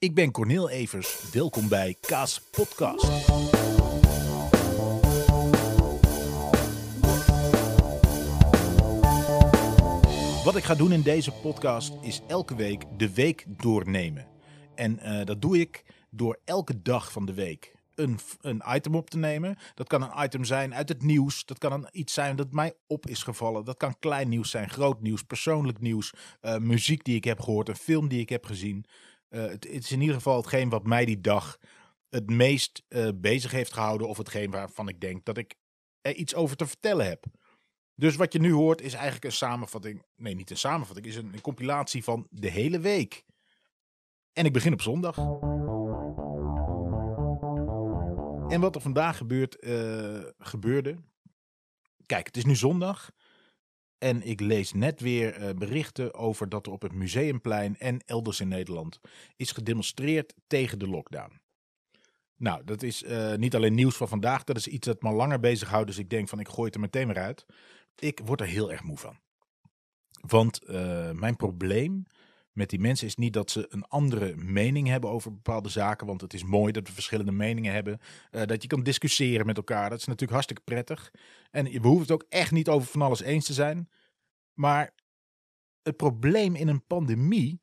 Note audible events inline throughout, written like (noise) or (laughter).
Ik ben Cornel Evers. Welkom bij Kaas Podcast. Wat ik ga doen in deze podcast is elke week de week doornemen. En eh, dat doe ik door elke dag van de week een, een item op te nemen. Dat kan een item zijn uit het nieuws. Dat kan een, iets zijn dat mij op is gevallen. Dat kan klein nieuws zijn, groot nieuws, persoonlijk nieuws. eh, muziek die ik heb gehoord, een film die ik heb gezien. Eh, het, is in ieder geval hetgeen wat mij die dag het meest eh, bezig heeft gehouden. Of hetgeen waarvan ik denk dat ik er iets over te vertellen heb. Dus wat je nu hoort is eigenlijk een samenvatting. Nee, niet een samenvatting. Is een, een compilatie van de hele week. En ik begin op zondag. En wat er vandaag gebeurt, eh, gebeurde. Kijk, het is nu zondag. En ik lees net weer eh, berichten over dat er op het Museumplein en elders in Nederland is gedemonstreerd tegen de lockdown. Nou, dat is eh, niet alleen nieuws van vandaag, dat is iets dat me langer bezighoudt. Dus ik denk van ik gooi het er meteen maar uit. Ik word er heel erg moe van. Want eh, mijn probleem met die mensen is niet dat ze een andere mening hebben over bepaalde zaken. Want het is mooi dat we verschillende meningen hebben. dat je kan discussiëren met elkaar. Dat is natuurlijk hartstikke prettig. En we hoeven het ook echt niet over van alles eens te zijn. Maar het probleem in een pandemie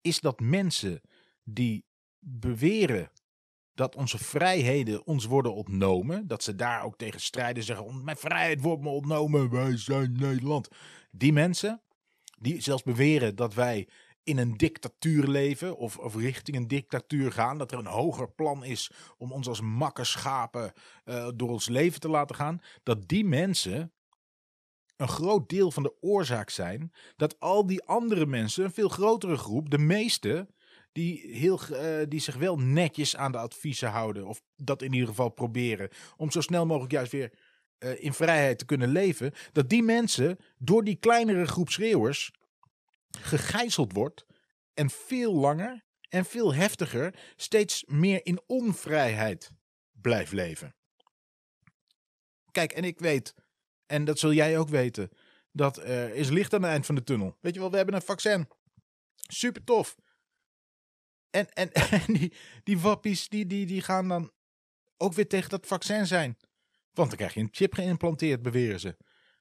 is dat mensen die beweren dat onze vrijheden ons worden ontnomen, dat ze daar ook tegen strijden, zeggen: Mijn vrijheid wordt me ontnomen, wij zijn Nederland. Die mensen, die zelfs beweren dat wij in een dictatuur leven of, of richting een dictatuur gaan, dat er een hoger plan is om ons als makkerschapen eh, door ons leven te laten gaan, dat die mensen een groot deel van de oorzaak zijn dat al die andere mensen, een veel grotere groep, de meeste, die, heel, eh, die zich wel netjes aan de adviezen houden, of dat in ieder geval proberen, om zo snel mogelijk juist weer eh, in vrijheid te kunnen leven, dat die mensen door die kleinere groep schreeuwers gegijzeld wordt en veel langer en veel heftiger steeds meer in onvrijheid blijft leven. Kijk, en ik weet, en dat zul jij ook weten, dat is licht aan het eind van de tunnel. Weet je wel, we hebben een vaccin. Super tof. En, (laughs) en, die, die wappies, die, die, die gaan dan ook weer tegen dat vaccin zijn. Want dan krijg je een chip geïmplanteerd, beweren ze.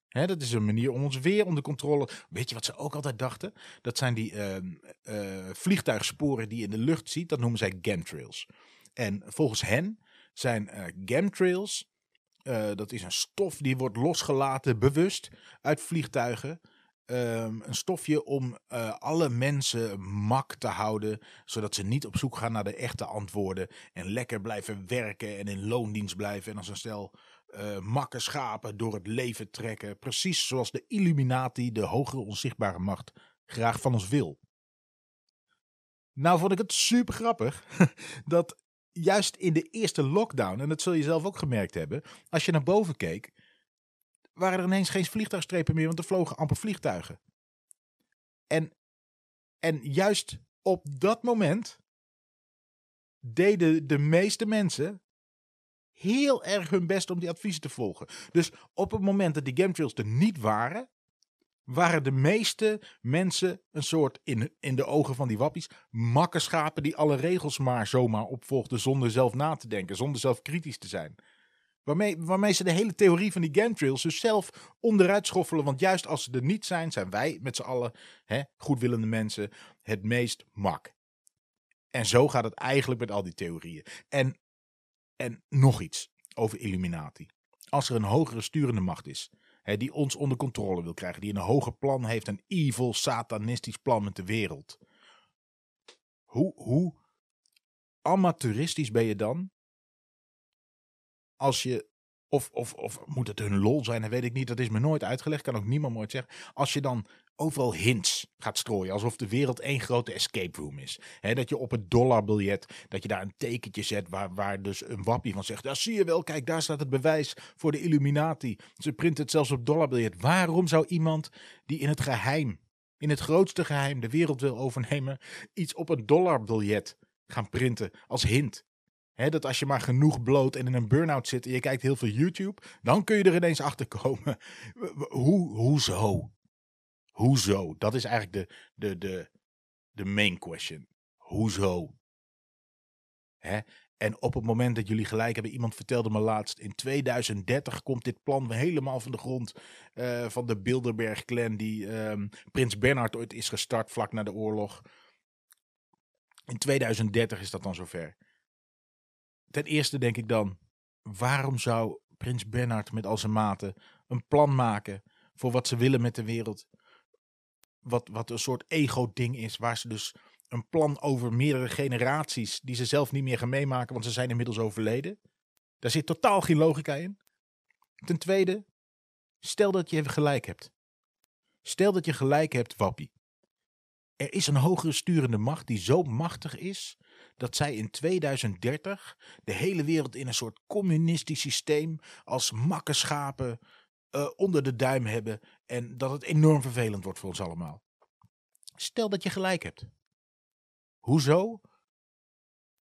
Hè, dat is een manier om ons weer onder controle. Weet je wat ze ook altijd dachten? Dat zijn die ehm, eh, vliegtuigsporen die je in de lucht ziet. Dat noemen zij gamtrails. En volgens hen zijn eh, gamtrails. Eh, dat is een stof die wordt losgelaten bewust uit vliegtuigen. Ehm, een stofje om eh, alle mensen mak te houden, zodat ze niet op zoek gaan naar de echte antwoorden en lekker blijven werken en in loondienst blijven en als een stel eh makke schapen door het leven trekken, precies zoals de Illuminati, de hogere onzichtbare macht, graag van ons wil. Nou vond ik het super grappig (laughs) dat juist in de eerste lockdown, en dat zul je zelf ook gemerkt hebben, als je naar boven keek, waren er ineens geen vliegtuigstrepen meer, want er vlogen amper vliegtuigen. En, en juist op dat moment deden de meeste mensen heel erg hun best om die adviezen te volgen. Dus op het moment dat die gamtrails er niet waren, waren de meeste mensen een soort, in, in de ogen van die wappies, makkerschapen die alle regels maar zomaar opvolgden zonder zelf na te denken, zonder zelf kritisch te zijn. Waarmee, waarmee ze de hele theorie van die gamtrails dus zelf onderuit schoffelen. Want juist als ze er niet zijn, zijn wij met z'n allen, hè, goedwillende mensen, het meest mak. En zo gaat het eigenlijk met al die theorieën. En, en nog iets over Illuminati. Als er een hogere sturende macht is, die ons onder controle wil krijgen, die een hoger plan heeft, een evil, satanistisch plan met de wereld. Hoe, hoe amateuristisch ben je dan als je. Of, of, of moet het hun lol zijn, dat weet ik niet. Dat is me nooit uitgelegd, kan ook niemand nooit zeggen. Als je dan overal hints gaat strooien, alsof de wereld één grote escape room is. Dat je op het dollarbiljet, dat je daar een tekentje zet waar, waar dus een wappie van zegt. Daar zie je wel, kijk, daar staat het bewijs voor de Illuminati. Ze printen het zelfs op dollarbiljet. Waarom zou iemand die in het geheim, in het grootste geheim, de wereld wil overnemen, iets op een dollarbiljet gaan printen als hint? Dat als je maar genoeg bloot en in een burn-out zit en je kijkt heel veel YouTube, dan kun je er ineens achter komen. Hoe, hoezo? Hoezo? Dat is eigenlijk de, de, de, de main question. Hoezo? Hè? En op het moment dat jullie gelijk hebben, iemand vertelde me laatst, in 2030 komt dit plan helemaal van de grond uh, van de Bilderberg-clan die um, Prins Bernhard ooit is gestart vlak na de oorlog. In 2030 is dat dan zover. Ten eerste denk ik dan, waarom zou Prins Bernhard met al zijn maten een plan maken voor wat ze willen met de wereld? Wat, wat een soort ego-ding is, waar ze dus een plan over meerdere generaties die ze zelf niet meer gaan meemaken, want ze zijn inmiddels overleden. Daar zit totaal geen logica in. Ten tweede, stel dat je gelijk hebt. Stel dat je gelijk hebt, Wappie. Er is een hogere sturende macht die zo machtig is dat zij in 2030 de hele wereld in een soort communistisch systeem als makkenschapen uh, onder de duim hebben en dat het enorm vervelend wordt voor ons allemaal. Stel dat je gelijk hebt. Hoezo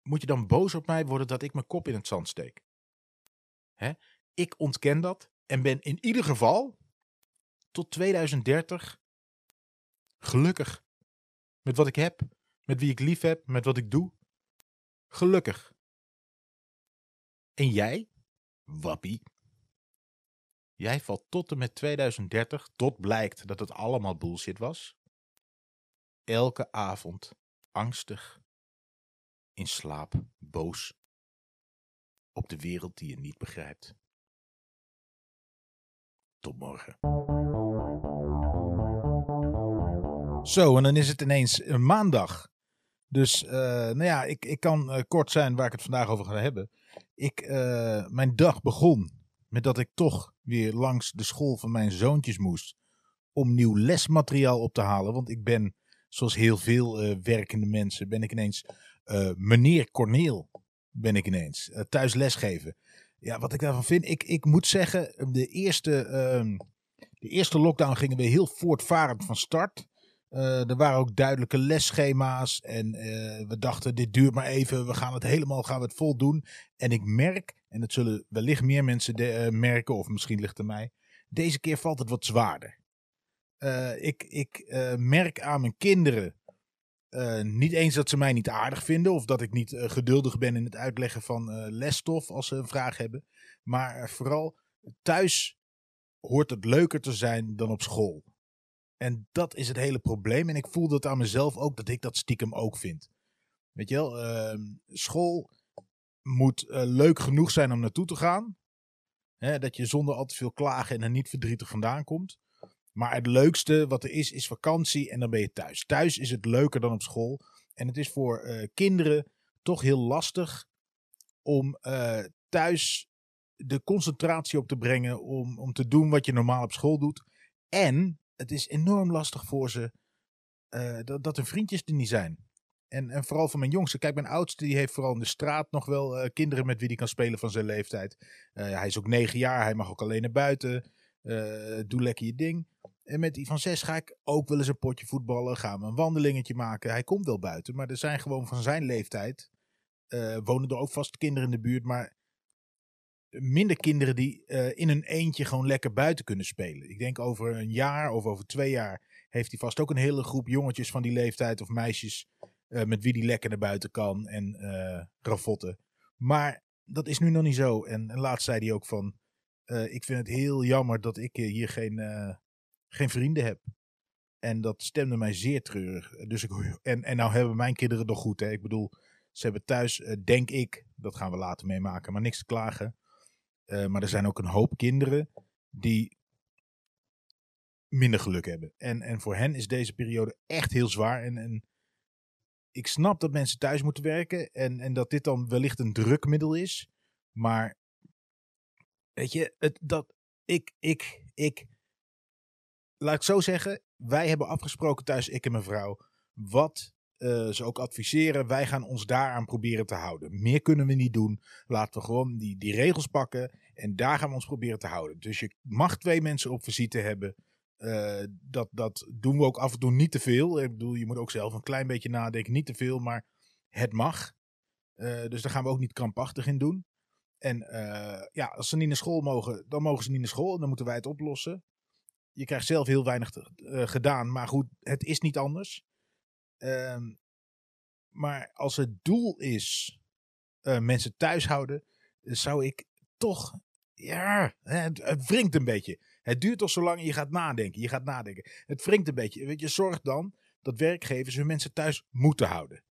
moet je dan boos op mij worden dat ik mijn kop in het zand steek? Hè? Ik ontken dat en ben in ieder geval tot 2030 gelukkig met wat ik heb, met wie ik lief heb, met wat ik doe. Gelukkig. En jij, wappie, jij valt tot en met 2030, tot blijkt dat het allemaal bullshit was, elke avond angstig, in slaap, boos, op de wereld die je niet begrijpt. Tot morgen. Zo, en dan is het ineens een maandag. Dus, uh, nou ja, ik, ik kan uh, kort zijn waar ik het vandaag over ga hebben. Ik, mijn dag begon met dat ik toch weer langs de school van mijn zoontjes moest. Om nieuw lesmateriaal op te halen. Want ik ben zoals heel veel uh, werkende mensen, ben ik ineens uh, meneer Corneel. Ben ik ineens uh, thuis lesgeven. Ja, wat ik daarvan vind, ik, ik moet zeggen, de eerste, uh, de eerste lockdown gingen we heel voortvarend van start. Er waren ook duidelijke lesschema's en we dachten, dit duurt maar even, we gaan het helemaal, gaan we het vol doen. En ik merk, en dat zullen wellicht meer mensen de, merken, of misschien ligt het mij, deze keer valt het wat zwaarder. Ik ik merk aan mijn kinderen niet eens dat ze mij niet aardig vinden of dat ik niet geduldig ben in het uitleggen van lesstof als ze een vraag hebben. Maar vooral thuis hoort het leuker te zijn dan op school. En dat is het hele probleem. En ik voel dat aan mezelf ook, dat ik dat stiekem ook vind. Weet je wel, ehm, school moet leuk genoeg zijn om naartoe te gaan. Hè, dat je zonder al te veel klagen en er niet verdrietig vandaan komt. Maar het leukste wat er is, is vakantie en dan ben je thuis. Thuis is het leuker dan op school. En het is voor uh, kinderen toch heel lastig om uh, thuis de concentratie op te brengen. Om, om te doen wat je normaal op school doet. En het is enorm lastig voor ze uh, dat, dat hun vriendjes er niet zijn. En, en vooral van mijn jongste. Kijk, mijn oudste die heeft vooral in de straat nog wel kinderen met wie hij kan spelen van zijn leeftijd. hij is ook negen jaar, hij mag ook alleen naar buiten. doe lekker je ding. En met die van zes ga ik ook wel eens een potje voetballen. Gaan we een wandelingetje maken. Hij komt wel buiten. Maar er zijn gewoon van zijn leeftijd. Wonen er ook vast kinderen in de buurt. Maar minder kinderen die uh, in een eentje gewoon lekker buiten kunnen spelen. Ik denk over een jaar of over twee jaar heeft hij vast ook een hele groep jongetjes van die leeftijd of meisjes. Uh, met wie die lekker naar buiten kan en ravotten. Maar dat is nu nog niet zo. En, laatst zei hij ook van. ik vind het heel jammer dat ik hier geen geen vrienden heb. En dat stemde mij zeer treurig. Dus ik, en, en nou hebben mijn kinderen nog goed. Hè? Ik bedoel, ze hebben thuis, uh, denk ik, dat gaan we later meemaken, maar niks te klagen. Uh, maar er zijn ook een hoop kinderen die minder geluk hebben. En, en voor hen is deze periode echt heel zwaar. En, en ik snap dat mensen thuis moeten werken en, en dat dit dan wellicht een drukmiddel is. Maar weet je, het, dat ik, ik, ik laat ik zo zeggen, wij hebben afgesproken thuis, ik en mijn vrouw, wat uh, ze ook adviseren. Wij gaan ons daaraan proberen te houden. Meer kunnen we niet doen. Laten we gewoon die, die regels pakken en daar gaan we ons proberen te houden. Dus je mag twee mensen op visite hebben. Uh, dat, dat doen we ook af en toe niet te veel. Ik bedoel, je moet ook zelf een klein beetje nadenken. Niet te veel, maar het mag. Uh, dus daar gaan we ook niet krampachtig in doen. En ja, als ze niet naar school mogen, dan mogen ze niet naar school. Dan moeten wij het oplossen je krijgt zelf heel weinig gedaan. Maar goed, het is niet anders. Um, Maar als het doel is uh, mensen thuis houden, zou ik toch. Ja, het, het wringt een beetje. Het duurt toch zo lang je gaat nadenken. Je gaat nadenken. Het wringt een beetje. Weet je, zorg dan dat werkgevers hun mensen thuis moeten houden.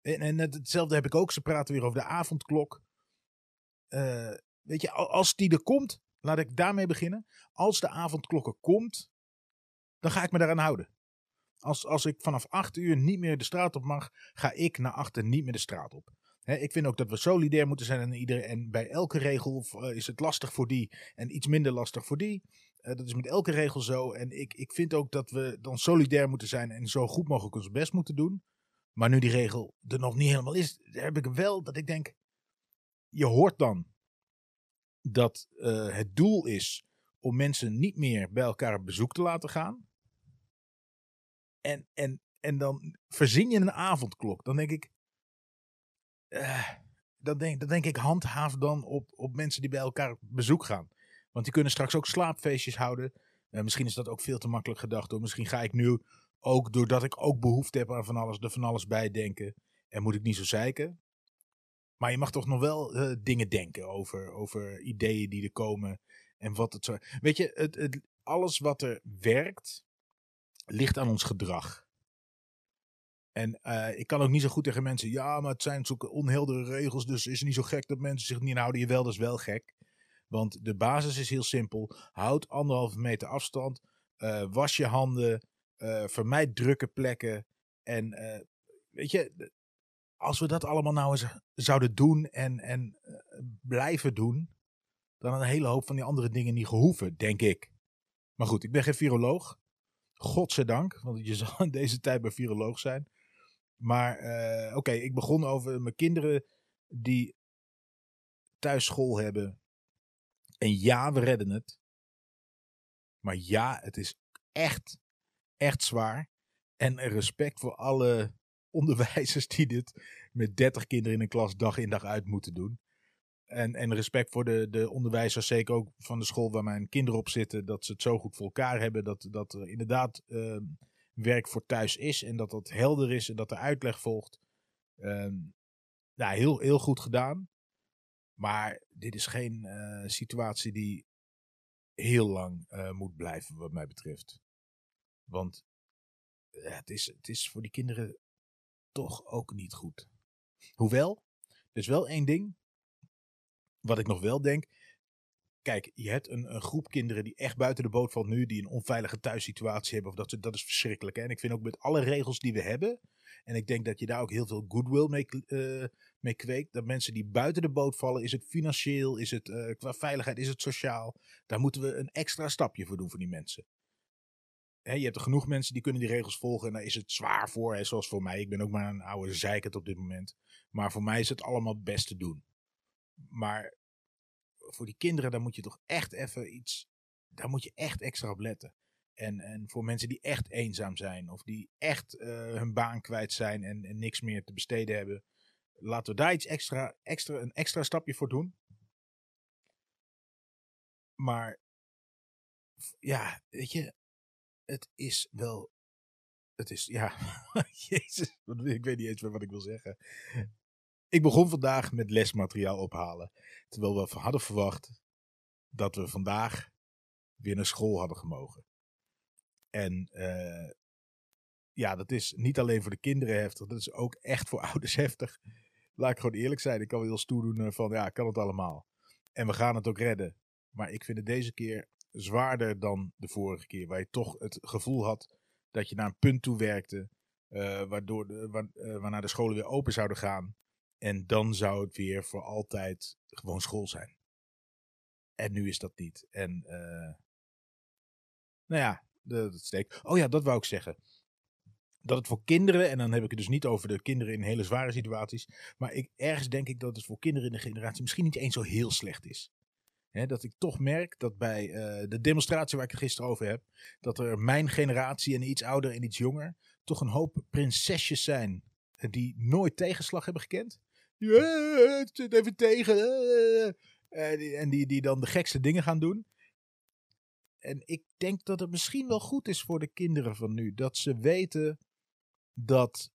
En, en hetzelfde heb ik ook. Ze praten weer over de avondklok. Uh, weet je, als die er komt, laat ik daarmee beginnen. Als de avondklok komt, dan ga ik me daaraan houden. Als, als ik vanaf 8 uur niet meer de straat op mag, ga ik na achter niet meer de straat op. ik vind ook dat we solidair moeten zijn aan iedereen. En bij elke regel uh, is het lastig voor die en iets minder lastig voor die. Uh, dat is met elke regel zo. En ik, ik vind ook dat we dan solidair moeten zijn en zo goed mogelijk ons best moeten doen. Maar nu die regel er nog niet helemaal is, heb ik wel dat ik denk. Je hoort dan dat uh, het doel is om mensen niet meer bij elkaar bezoek te laten gaan. En, en, en dan verzin je een avondklok. Dan denk ik. Uh, denk, dan denk ik, handhaaf dan op, op mensen die bij elkaar op bezoek gaan. Want die kunnen straks ook slaapfeestjes houden. Uh, misschien is dat ook veel te makkelijk gedacht. Hoor. Misschien ga ik nu ook doordat ik ook behoefte heb aan van alles, er van alles bij denken. En moet ik niet zo zeiken. Maar je mag toch nog wel uh, dingen denken over, over ideeën die er komen. En wat het zo. Weet je, het, het, alles wat er werkt, ligt aan ons gedrag. En uh, ik kan ook niet zo goed tegen mensen. Ja, maar het zijn zulke onheldere regels. Dus is het niet zo gek dat mensen zich niet houden. Jawel, dat is wel gek. Want de basis is heel simpel. Houd anderhalve meter afstand. Uh, was je handen. Uh, vermijd drukke plekken. En weet je, als we dat allemaal nou eens zouden doen en, en blijven doen. Dan een hele hoop van die andere dingen niet gehoeven, denk ik. Maar goed, ik ben geen viroloog. Godzijdank, want je (laughs) zal in deze tijd bij viroloog zijn. Maar uh, oké, ik begon over mijn kinderen die thuis school hebben. En ja, we redden het. Maar ja, het is echt, echt zwaar. En respect voor alle onderwijzers die dit met 30 kinderen in een klas dag in dag uit moeten doen. En, en respect voor de, de onderwijzers, zeker ook van de school waar mijn kinderen op zitten, dat ze het zo goed voor elkaar hebben. Dat, dat er inderdaad uh, werk voor thuis is en dat dat helder is en dat er uitleg volgt. Nou, heel, heel goed gedaan. Maar dit is geen uh, situatie die heel lang eh, moet blijven, wat mij betreft. Want het, is, het is voor die kinderen toch ook niet goed. Hoewel, er is wel één ding wat ik nog wel denk. Kijk, je hebt een, een, groep kinderen die echt buiten de boot valt nu, die een onveilige thuissituatie hebben. Of dat, dat is verschrikkelijk. Hè? En ik vind ook met alle regels die we hebben. En ik denk dat je daar ook heel veel goodwill mee, uh, mee kweekt. Dat mensen die buiten de boot vallen, is het financieel, is het uh, qua veiligheid, is het sociaal. Daar moeten we een extra stapje voor doen voor die mensen. Je hebt er genoeg mensen die kunnen die regels volgen. En daar is het zwaar voor, hè, zoals voor mij. Ik ben ook maar een oude zeikert op dit moment. Maar voor mij is het allemaal best te doen. Maar voor die kinderen, daar moet je toch echt even iets. Daar moet je echt extra op letten. En, en voor mensen die echt eenzaam zijn, of die echt uh, hun baan kwijt zijn en, en niks meer te besteden hebben, laten we daar iets extra, extra, een extra stapje voor doen. Maar ja, weet je, het is wel. Het is, ja, (laughs) Jezus, ik weet niet eens meer wat ik wil zeggen. Ik begon vandaag met lesmateriaal ophalen. Terwijl we hadden verwacht dat we vandaag weer naar school hadden gemogen. En uh, ja, dat is niet alleen voor de kinderen heftig, dat is ook echt voor (laughs) ouders heftig. Laat ik gewoon eerlijk zijn. Ik kan wel heel stoer doen eh, van ja, kan het allemaal. En we gaan het ook redden. Maar ik vind het deze keer zwaarder dan de vorige keer. Waar je toch het gevoel had dat je naar een punt toe werkte. Uh, waardoor de, waar, waarna de scholen weer open zouden gaan. En dan zou het weer voor altijd gewoon school zijn. En nu is dat niet. En uh, nou ja, dat steekt. Oh ja, dat wou ik zeggen. Dat het voor kinderen, en dan heb ik het dus niet over de kinderen in hele zware situaties. Maar ik, ergens denk ik dat het voor kinderen in de generatie misschien niet eens zo heel slecht is. Dat ik toch merk dat bij uh, de demonstratie waar ik het gisteren over heb. Dat er mijn generatie en iets ouder en iets jonger. toch een hoop prinsesjes zijn. die nooit tegenslag hebben gekend ja, het zit even tegen. En die, die dan de gekste dingen gaan doen. En ik denk dat het misschien wel goed is voor de kinderen van nu. Dat ze weten dat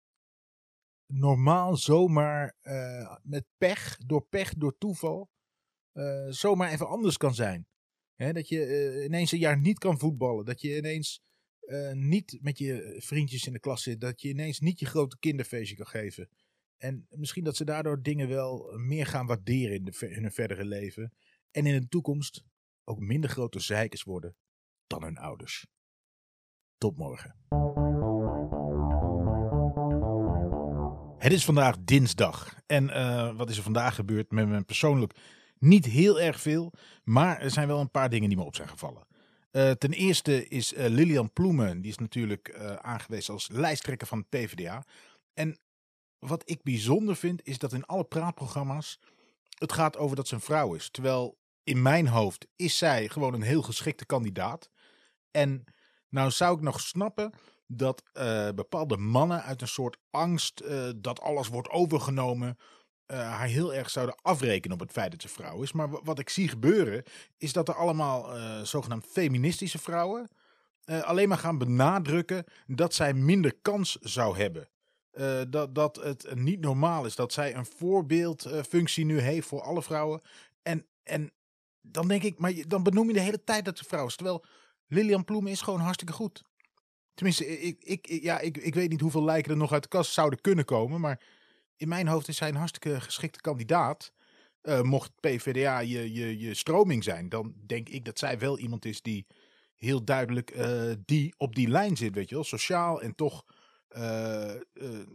normaal zomaar uh, met pech, door pech, door toeval, uh, zomaar even anders kan zijn. Dat je ineens een jaar niet kan voetballen. Dat je ineens niet met je vriendjes in de klas zit. Dat je ineens niet je grote kinderfeestje kan geven. En misschien dat ze daardoor dingen wel meer gaan waarderen in, de, hun verdere leven. En in de toekomst ook minder grote zeikers worden dan hun ouders. Tot morgen. Het is vandaag dinsdag. En uh, wat is er vandaag gebeurd met me persoonlijk? Niet heel erg veel, maar er zijn wel een paar dingen die me op zijn gevallen. Uh, ten eerste is uh, Lilian Ploemen, die is natuurlijk aangewezen als lijsttrekker van het PvdA. En wat ik bijzonder vind, is dat in alle praatprogramma's het gaat over dat ze een vrouw is. Terwijl in mijn hoofd is zij gewoon een heel geschikte kandidaat. En nou zou ik nog snappen dat uh, bepaalde mannen uit een soort angst uh, dat alles wordt overgenomen, uh, haar heel erg zouden afrekenen op het feit dat ze vrouw is. Maar wat ik zie gebeuren, is dat er allemaal zogenaamd feministische vrouwen alleen maar gaan benadrukken dat zij minder kans zou hebben. Dat, dat het niet normaal is dat zij een voorbeeldfunctie nu heeft voor alle vrouwen. En, en dan denk ik, maar dan benoem je de hele tijd dat ze vrouw is. Terwijl Lilian Ploemen is gewoon hartstikke goed. Tenminste, ik, ik, ja, ik, ik weet niet hoeveel lijken er nog uit de kast zouden kunnen komen. Maar in mijn hoofd is hij een hartstikke geschikte kandidaat. Mocht PvdA je, je, je stroming zijn, dan denk ik dat zij wel iemand is die heel duidelijk die op die lijn zit, weet je wel. Sociaal en toch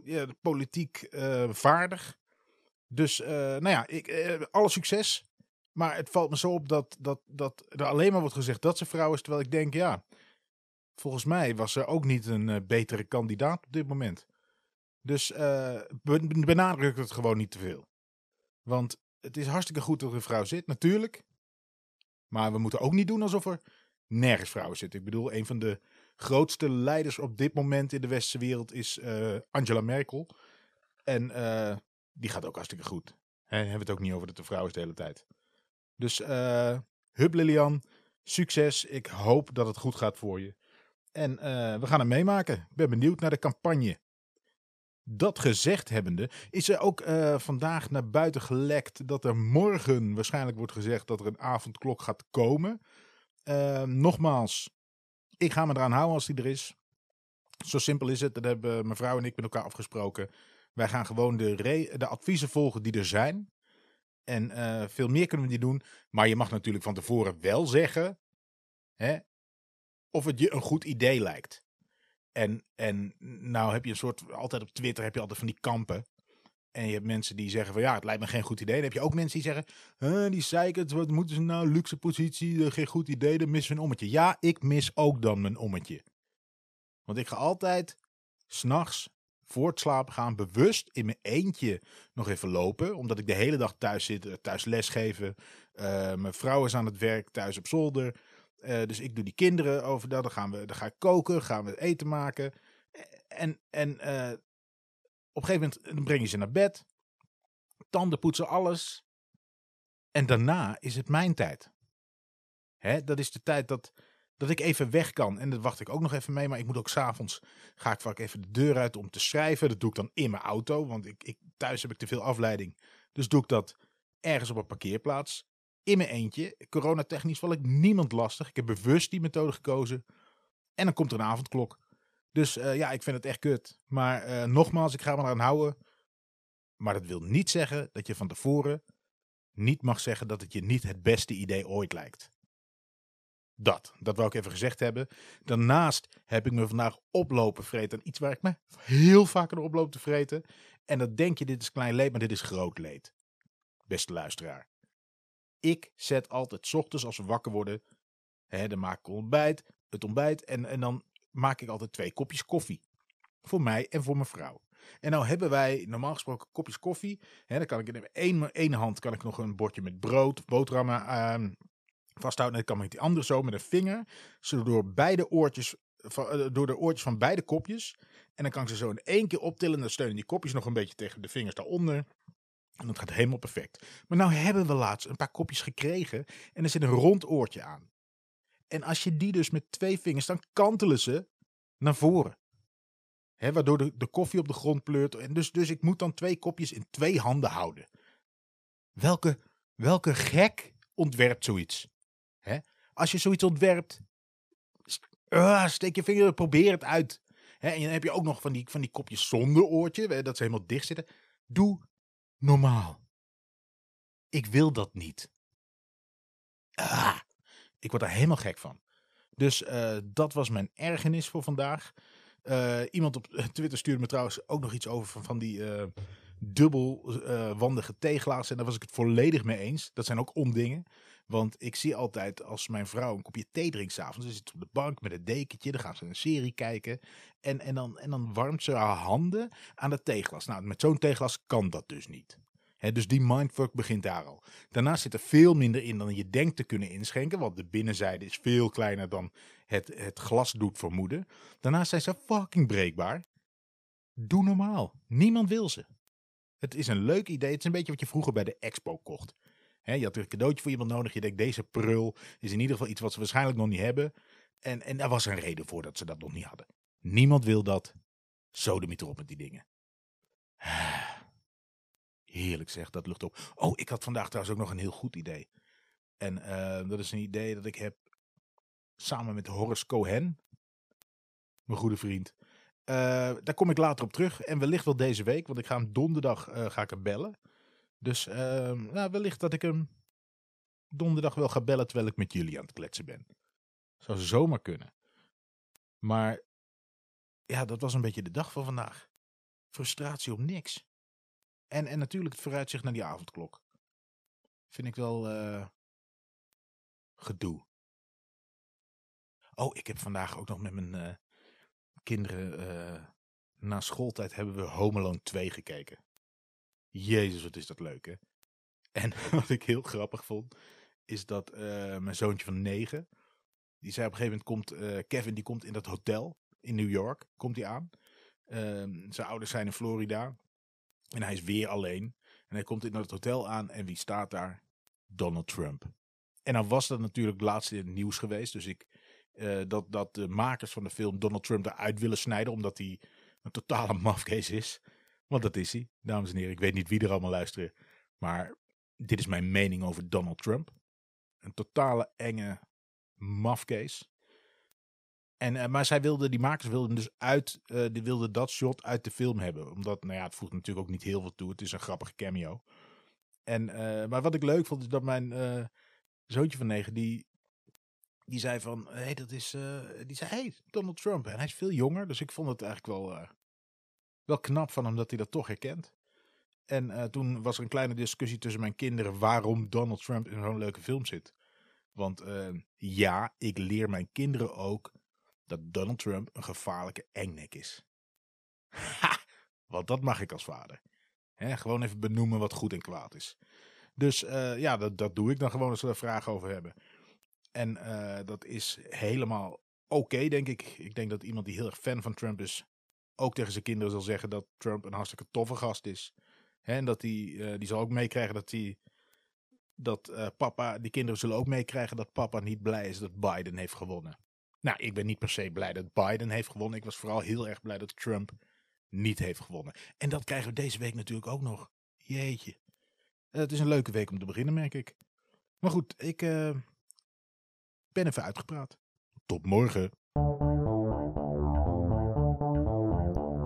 ja, politiek vaardig. Dus, nou ja, ik, alle succes. Maar het valt me zo op dat, dat, dat er alleen maar wordt gezegd dat ze vrouw is. Terwijl ik denk, ja, volgens mij was er ook niet een betere kandidaat op dit moment. Dus uh, benadruk het gewoon niet te veel. Want het is hartstikke goed dat er een vrouw zit, natuurlijk. Maar we moeten ook niet doen alsof er nergens vrouwen zitten. Ik bedoel, een van de grootste leiders op dit moment in de westerse wereld is uh, Angela Merkel. En die gaat ook hartstikke goed. He, hebben we het ook niet over dat de vrouw is de hele tijd. Dus uh, hup Lilian, succes. Ik hoop dat het goed gaat voor je. En we gaan het meemaken. Ik ben benieuwd naar de campagne. Dat gezegd hebbende, is er ook vandaag naar buiten gelekt dat er morgen waarschijnlijk wordt gezegd dat er een avondklok gaat komen. Nogmaals, ik ga me eraan houden als die er is. Zo simpel is het. Dat hebben mevrouw en ik met elkaar afgesproken. Wij gaan gewoon de, de adviezen volgen die er zijn. En uh, veel meer kunnen we niet doen. Maar je mag natuurlijk van tevoren wel zeggen hè, of het je een goed idee lijkt. En, en nou heb je een soort, altijd op Twitter heb je altijd van die kampen. En je hebt mensen die zeggen van ja, het lijkt me geen goed idee. Dan heb je ook mensen die zeggen, die zeikert, wat moeten ze nou, luxe positie, geen goed idee, dan missen we een ommetje. Ja, ik mis ook dan mijn ommetje. Want ik ga altijd s'nachts voor het slapen gaan bewust in mijn eentje nog even lopen. Omdat ik de hele dag thuis zit, eh, thuis lesgeven. Uh, mijn vrouw is aan het werk, thuis op zolder. Dus ik doe die kinderen overdag. Dan, gaan we, dan ga ik koken, gaan we eten maken. En, en op een gegeven moment breng je ze naar bed. Tanden poetsen, alles. En daarna is het mijn tijd. Hè, dat is de tijd dat, dat ik even weg kan. En dat wacht ik ook nog even mee. Maar ik moet ook s'avonds, ga ik vaak even de deur uit om te schrijven. Dat doe ik dan in mijn auto, want ik, ik, thuis heb ik te veel afleiding. Dus doe ik dat ergens op een parkeerplaats. In mijn eentje. Coronatechnisch val ik niemand lastig. Ik heb bewust die methode gekozen. En dan komt er een avondklok. Dus uh, ja, ik vind het echt kut. Maar uh, nogmaals, ik ga me eraan houden. Maar dat wil niet zeggen dat je van tevoren niet mag zeggen dat het je niet het beste idee ooit lijkt. Dat, dat wil ik even gezegd hebben. Daarnaast heb ik me vandaag oplopen vreten. Iets waar ik me heel vaak aan oploop te vreten. En dan denk je, dit is klein leed, maar dit is groot leed. Beste luisteraar. Ik zet altijd ochtends als we wakker worden. Hè, dan maak ik ontbijt, het ontbijt. En, en dan maak ik altijd twee kopjes koffie. Voor mij en voor mijn vrouw. En nou hebben wij normaal gesproken kopjes koffie. Hè, dan kan ik in één, één hand kan ik nog een bordje met brood, boterhammen uh, vasthouden. En dan kan ik die andere zo met een vinger. Zo door beide oortjes, uh, door de oortjes van beide kopjes. En dan kan ik ze zo in één keer optillen. En dan steunen die kopjes nog een beetje tegen de vingers daaronder. En dat gaat helemaal perfect. Maar nou hebben we laatst een paar kopjes gekregen. En er zit een rond oortje aan. En als je die dus met twee vingers, dan kantelen ze naar voren. Waardoor de, de koffie op de grond pleurt. En dus, dus ik moet dan twee kopjes in twee handen houden. Welke, welke gek ontwerpt zoiets? Als je zoiets ontwerpt, uh, steek je vinger, probeer het uit. En dan heb je ook nog van die, van die kopjes zonder oortje, dat ze helemaal dicht zitten. Doe normaal. Ik wil dat niet. Ah, ik word daar helemaal gek van. Dus uh, dat was mijn ergernis voor vandaag. Uh, iemand op (laughs) Twitter stuurde me trouwens ook nog iets over van, die uh, dubbelwandige tegelaars. En daar was ik het volledig mee eens. Dat zijn ook ondingen. Want ik zie altijd als mijn vrouw een kopje thee drinkt s'avonds. Ze zit op de bank met een dekentje. Dan gaat ze een serie kijken. En, en, dan, en dan warmt ze haar handen aan het theeglas. Nou, met zo'n theeglas kan dat dus niet dus die mindfuck begint daar al. Daarnaast zit er veel minder in dan je denkt te kunnen inschenken. Want de binnenzijde is veel kleiner dan het, het glas doet vermoeden. Daarnaast zijn ze fucking breekbaar. Doe normaal. Niemand wil ze. Het is een leuk idee. Het is een beetje wat je vroeger bij de expo kocht. je had een cadeautje voor iemand nodig. Je denkt, deze prul is in ieder geval iets wat ze waarschijnlijk nog niet hebben. En, en daar was een reden voor dat ze dat nog niet hadden. Niemand wil dat. Sodemiet erop met die dingen. (sighs) Heerlijk zeg, dat lucht op. Oh, ik had vandaag trouwens ook nog een heel goed idee. En uh, dat is een idee dat ik heb samen met Horace Cohen, mijn goede vriend. Uh, daar kom ik later op terug. En wellicht wel deze week, want ik ga hem donderdag uh, ga ik hem bellen. Dus ehm, nou, wellicht dat ik hem donderdag wel ga bellen terwijl ik met jullie aan het kletsen ben. Zou zomaar kunnen. Maar ja, dat was een beetje de dag van vandaag. Frustratie om niks. En, en natuurlijk het vooruitzicht naar die avondklok. Vind ik wel uh, gedoe. Oh, ik heb vandaag ook nog met mijn uh, kinderen. Uh, na schooltijd hebben we Home Alone 2 gekeken. Jezus, wat is dat leuk, hè? En (laughs) wat ik heel grappig vond, is dat mijn zoontje van negen. Die zei op een gegeven moment: komt Kevin, die komt in dat hotel in New York. Komt hij aan. Ehm, zijn ouders zijn in Florida. En hij is weer alleen. En hij komt in het hotel aan en wie staat daar? Donald Trump. En dan was dat natuurlijk laatst in het nieuws geweest. Dus ik, uh, dat, dat de makers van de film Donald Trump eruit willen snijden. Omdat hij een totale (laughs) mafkees is. Want dat is hij, dames en heren. Ik weet niet wie er allemaal luisteren. Maar dit is mijn mening over Donald Trump. Een totale enge mafkees. En, uh, maar zij wilden, die makers wilden dus uit, uh, die wilden dat shot uit de film hebben. Omdat, nou ja, het voegt natuurlijk ook niet heel veel toe. Het is een grappige cameo. En, uh, maar wat ik leuk vond, is dat mijn zoontje van negen, die, die zei van, hé, hey, dat is, die zei, hey, Donald Trump. En hij is veel jonger, dus ik vond het eigenlijk wel, wel knap van hem dat hij dat toch herkent. En toen was er een kleine discussie tussen mijn kinderen waarom Donald Trump in zo'n leuke film zit. Want ja, ik leer mijn kinderen ook dat Donald Trump een gevaarlijke engnek is. Ha! Want dat mag ik als vader. gewoon even benoemen wat goed en kwaad is. Dus uh, ja, dat, dat doe ik dan gewoon als we er vragen over hebben. En uh, dat is helemaal oké, denk ik. Ik denk dat iemand die heel erg fan van Trump is, ook tegen zijn kinderen zal zeggen dat Trump een hartstikke toffe gast is. En dat die, uh, die zal ook meekrijgen dat die, dat papa, die kinderen zullen ook meekrijgen dat papa niet blij is dat Biden heeft gewonnen. Nou, ik ben niet per se blij dat Biden heeft gewonnen. Ik was vooral heel erg blij dat Trump niet heeft gewonnen. En dat krijgen we deze week natuurlijk ook nog. Jeetje. Het is een leuke week om te beginnen, merk ik. Maar goed, ik uh, ben even uitgepraat. Tot morgen.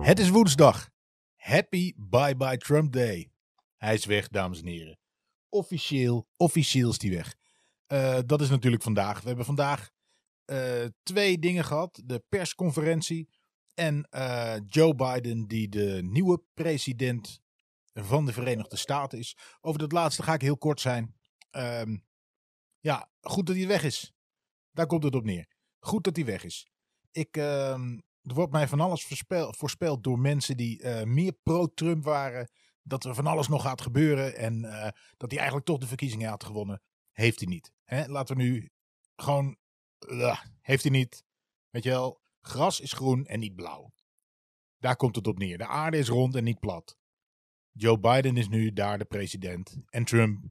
Het is woensdag. Happy Bye Bye Trump Day. Hij is weg, dames en heren. Officieel, officieel is hij weg. Uh, dat is natuurlijk vandaag. We hebben vandaag uh, twee dingen gehad. De persconferentie en uh, Joe Biden die de nieuwe president van de Verenigde Staten is. Over dat laatste ga ik heel kort zijn. Um, ja, goed dat hij weg is. Daar komt het op neer. Goed dat hij weg is. Ik, um, er wordt mij van alles voorspeld, door mensen die uh, meer pro-Trump waren. Dat er van alles nog gaat gebeuren. En dat hij eigenlijk toch de verkiezingen had gewonnen. Heeft hij niet. Hè? Laten we nu gewoon heeft hij niet. Weet je wel, gras is groen en niet blauw. Daar komt het op neer. De aarde is rond en niet plat. Joe Biden is nu daar de president en Trump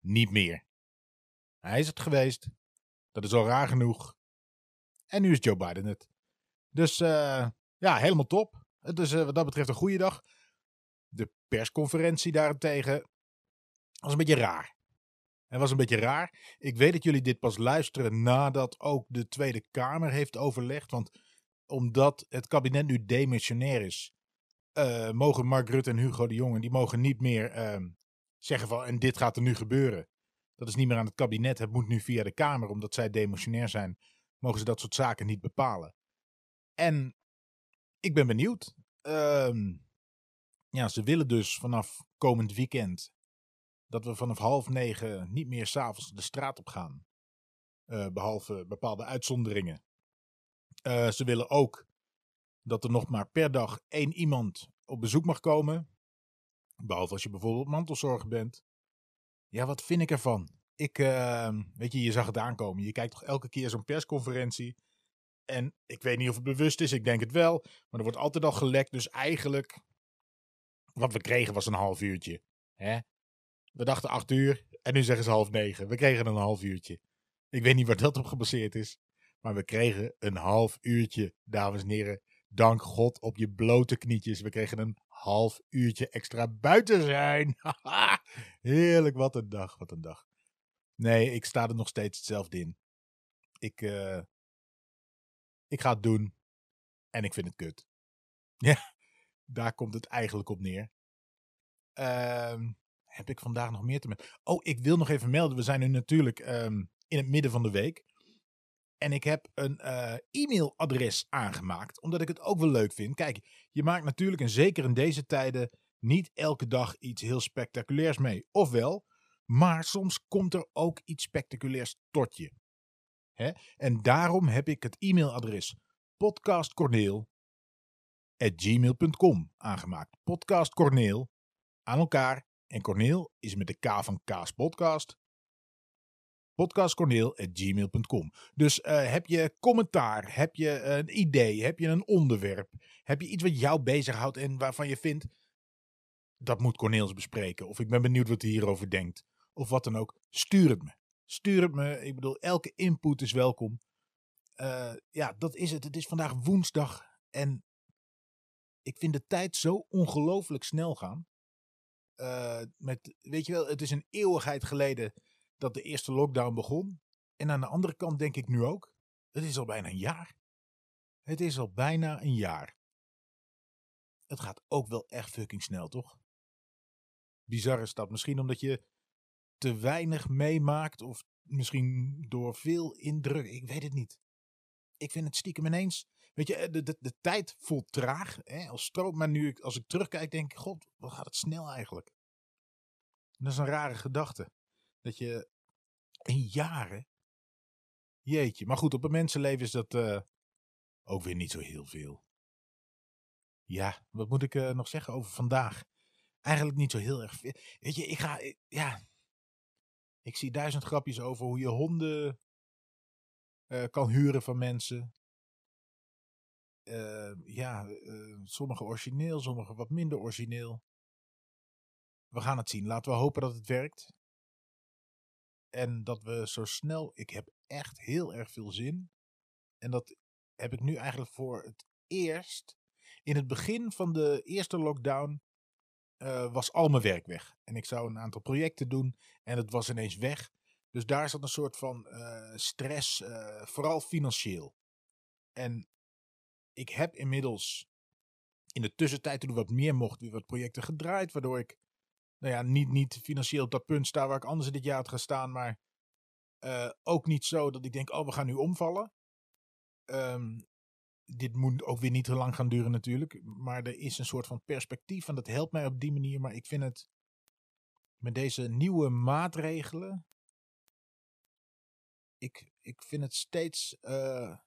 niet meer. Hij is het geweest. Dat is al raar genoeg. En nu is Joe Biden het. Dus uh, ja, helemaal top. Het is wat dat betreft een goede dag. De persconferentie daarentegen was een beetje raar. Het was een beetje raar. Ik weet dat jullie dit pas luisteren nadat ook de Tweede Kamer heeft overlegd. Want omdat het kabinet nu demissionair is, uh, mogen Mark Rutte en Hugo de Jonge, die mogen niet meer uh, zeggen van en dit gaat er nu gebeuren. Dat is niet meer aan het kabinet, het moet nu via de Kamer, omdat zij demissionair zijn, mogen ze dat soort zaken niet bepalen. En ik ben benieuwd. Uh, ja, ze willen dus vanaf komend weekend dat we vanaf half negen niet meer s'avonds de straat op gaan. Uh, behalve bepaalde uitzonderingen. Uh, ze willen ook dat er nog maar per dag één iemand op bezoek mag komen. Behalve als je bijvoorbeeld mantelzorger bent. Ja, wat vind ik ervan? Ik, uh, weet je, je zag het aankomen. Je kijkt toch elke keer zo'n persconferentie. En ik weet niet of het bewust is, ik denk het wel. Maar er wordt altijd al gelekt. Dus eigenlijk, wat we kregen was een half uurtje. Hè? We dachten acht uur en nu zeggen ze half negen. We kregen een half uurtje. Ik weet niet waar dat op gebaseerd is. Maar we kregen een half uurtje, dames en heren. Dank God op je blote knietjes. We kregen een half uurtje extra buiten zijn. (laughs) Heerlijk, wat een dag, wat een dag. Nee, ik sta er nog steeds hetzelfde in. Ik, uh, ik ga het doen. En ik vind het kut. (laughs) Ja, daar komt het eigenlijk op neer. Uh, heb ik vandaag nog meer te melden? Oh, ik wil nog even melden. We zijn nu natuurlijk um, in het midden van de week. En ik heb een uh, e-mailadres aangemaakt, omdat ik het ook wel leuk vind. Kijk, je maakt natuurlijk, en zeker in deze tijden, niet elke dag iets heel spectaculairs mee. Ofwel, maar soms komt er ook iets spectaculairs tot je. Hè? En daarom heb ik het e-mailadres podcastcorneel.gmail.com aangemaakt. Podcastcorneel aan elkaar. En Corneel is met de K van Kaas Podcast podcastcorneel.gmail.com. Dus uh, heb je commentaar, heb je een idee, heb je een onderwerp, heb je iets wat jou bezighoudt en waarvan je vindt, dat moet Corneels bespreken. Of ik ben benieuwd wat hij hierover denkt. Of wat dan ook, stuur het me. Stuur het me. Ik bedoel, elke input is welkom. Uh, ja, dat is het. Het is vandaag woensdag en ik vind de tijd zo ongelooflijk snel gaan. Uh, met, weet je wel, het is een eeuwigheid geleden dat de eerste lockdown begon. En aan de andere kant denk ik nu ook, het is al bijna een jaar. Het is al bijna een jaar. Het gaat ook wel echt fucking snel, toch? Bizar is dat. Misschien omdat je te weinig meemaakt of misschien door veel indruk. Ik weet het niet. Ik vind het stiekem ineens. Weet je, de, de, de tijd voelt traag. Hè, als stroop. Maar nu, als ik terugkijk, denk ik: God, wat gaat het snel eigenlijk? dat is een rare gedachte. Dat je in jaren. Jeetje. Maar goed, op een mensenleven is dat uh, ook weer niet zo heel veel. Ja, wat moet ik uh, nog zeggen over vandaag? Eigenlijk niet zo heel erg veel. Weet je, ik ga. Ik, ja. Ik zie duizend grapjes over hoe je honden kan huren van mensen. Ja, sommige origineel, sommige wat minder origineel. We gaan het zien. Laten we hopen dat het werkt. En dat we zo snel. Ik heb echt heel erg veel zin. En dat heb ik nu eigenlijk voor het eerst. In het begin van de eerste lockdown uh, was al mijn werk weg. En ik zou een aantal projecten doen en het was ineens weg. Dus daar zat een soort van uh, stress, uh, vooral financieel. En ik heb inmiddels in de tussentijd, toen er wat meer mocht, weer wat projecten gedraaid. Waardoor ik nou ja, niet, niet financieel op dat punt staan waar ik anders dit jaar had gestaan. Maar uh, ook niet zo dat ik denk, oh, we gaan nu omvallen. Um, dit moet ook weer niet te lang gaan duren natuurlijk. Maar er is een soort van perspectief en dat helpt mij op die manier. Maar ik vind het met deze nieuwe maatregelen. Ik, ik vind het steeds. Uh,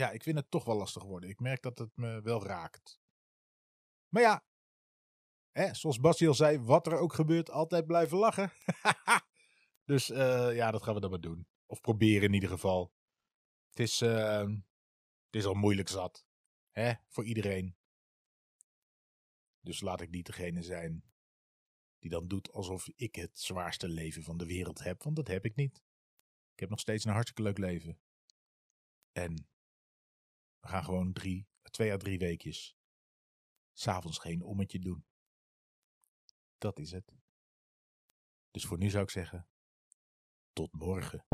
ja, ik vind het toch wel lastig worden. Ik merk dat het me wel raakt. Maar ja, Hè, zoals Basje al zei, wat er ook gebeurt, altijd blijven lachen. (laughs) dus uh, ja, dat gaan we dan maar doen. Of proberen in ieder geval. Het is, uh, het is al moeilijk zat. Hè, voor iedereen. Dus laat ik niet degene zijn die dan doet alsof ik het zwaarste leven van de wereld heb. Want dat heb ik niet. Ik heb nog steeds een hartstikke leuk leven. En we gaan gewoon drie, twee à drie weekjes s'avonds geen ommetje doen. Dat is het. Dus voor nu zou ik zeggen, tot morgen.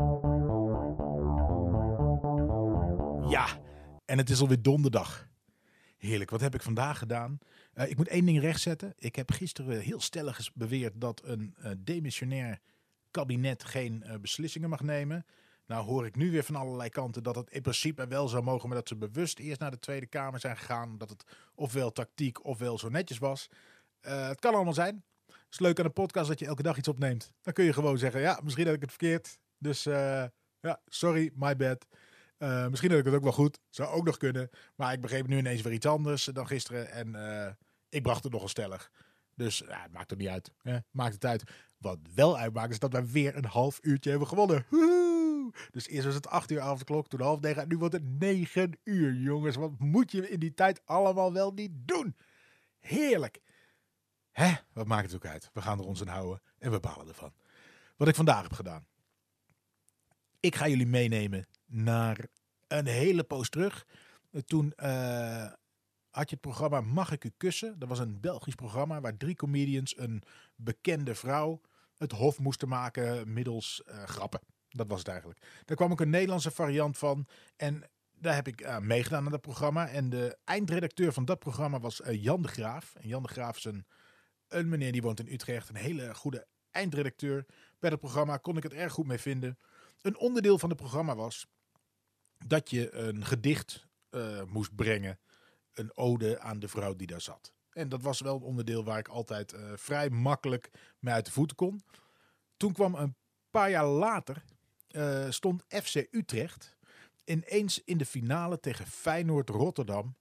Ja, en het is alweer donderdag. Heerlijk, wat heb ik vandaag gedaan? Uh, ik moet één ding rechtzetten. Ik heb gisteren heel stellig beweerd dat een uh, demissionair kabinet geen uh, beslissingen mag nemen. Nou hoor ik nu weer van allerlei kanten dat het in principe wel zou mogen, maar dat ze bewust eerst naar de Tweede Kamer zijn gegaan. Dat het ofwel tactiek ofwel zo netjes was. het kan allemaal zijn. Het is leuk aan een podcast dat je elke dag iets opneemt. Dan kun je gewoon zeggen, ja, misschien heb ik het verkeerd. Dus ja, sorry, my bad. Uh, misschien heb ik het ook wel goed. Zou ook nog kunnen. Maar ik begreep nu ineens weer iets anders dan gisteren. En ik bracht het nogal stellig. Dus het maakt er niet uit. Maakt het uit. Wat wel uitmaakt is dat wij weer een half uurtje hebben gewonnen. Dus eerst was het acht uur avondklok, toen half negen. Nu wordt het negen uur, jongens. Wat moet je in die tijd allemaal wel niet doen? Heerlijk. Hè? Wat maakt het ook uit? We gaan er ons aan houden en we balen ervan. Wat ik vandaag heb gedaan. Ik ga jullie meenemen naar een hele poos terug. Toen uh, had je het programma Mag ik u kussen? Dat was een Belgisch programma waar drie comedians een bekende vrouw het hof moesten maken middels uh, grappen. Dat was het eigenlijk. Daar kwam ook een Nederlandse variant van. En daar heb ik uh, meegedaan aan dat programma. En de eindredacteur van dat programma was Jan de Graaf. En Jan de Graaf is een, een meneer die woont in Utrecht. Een hele goede eindredacteur. Bij dat programma kon ik het erg goed mee vinden. Een onderdeel van het programma was dat je een gedicht uh, moest brengen. Een ode aan de vrouw die daar zat. En dat was wel een onderdeel waar ik altijd vrij makkelijk mee uit de voeten kon. Toen kwam een paar jaar later, uh, stond FC Utrecht ineens in de finale tegen Feyenoord Rotterdam.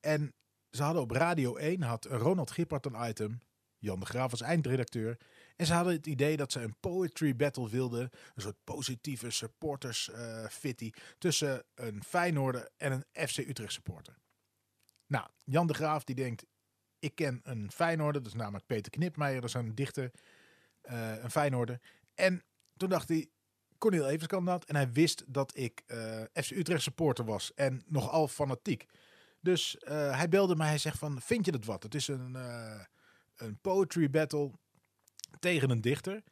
En ze hadden op Radio 1, had Ronald Gippert een item, Jan de Graaf als eindredacteur. En ze hadden het idee dat ze een poetry battle wilden. Een soort positieve supporters uh, fitty tussen een Feyenoorder en een FC Utrecht supporter. Nou, Jan de Graaf die denkt, ik ken een Feyenoorder, dat is namelijk Peter Knipmeijer, dat is een dichter, uh, een Feyenoorder. En toen dacht hij, Cornel Evers. En hij wist dat ik uh, FC Utrecht supporter was en nogal fanatiek. Dus hij belde mij, hij zegt van, vind je dat wat? Het is een, een poetry battle tegen een dichter.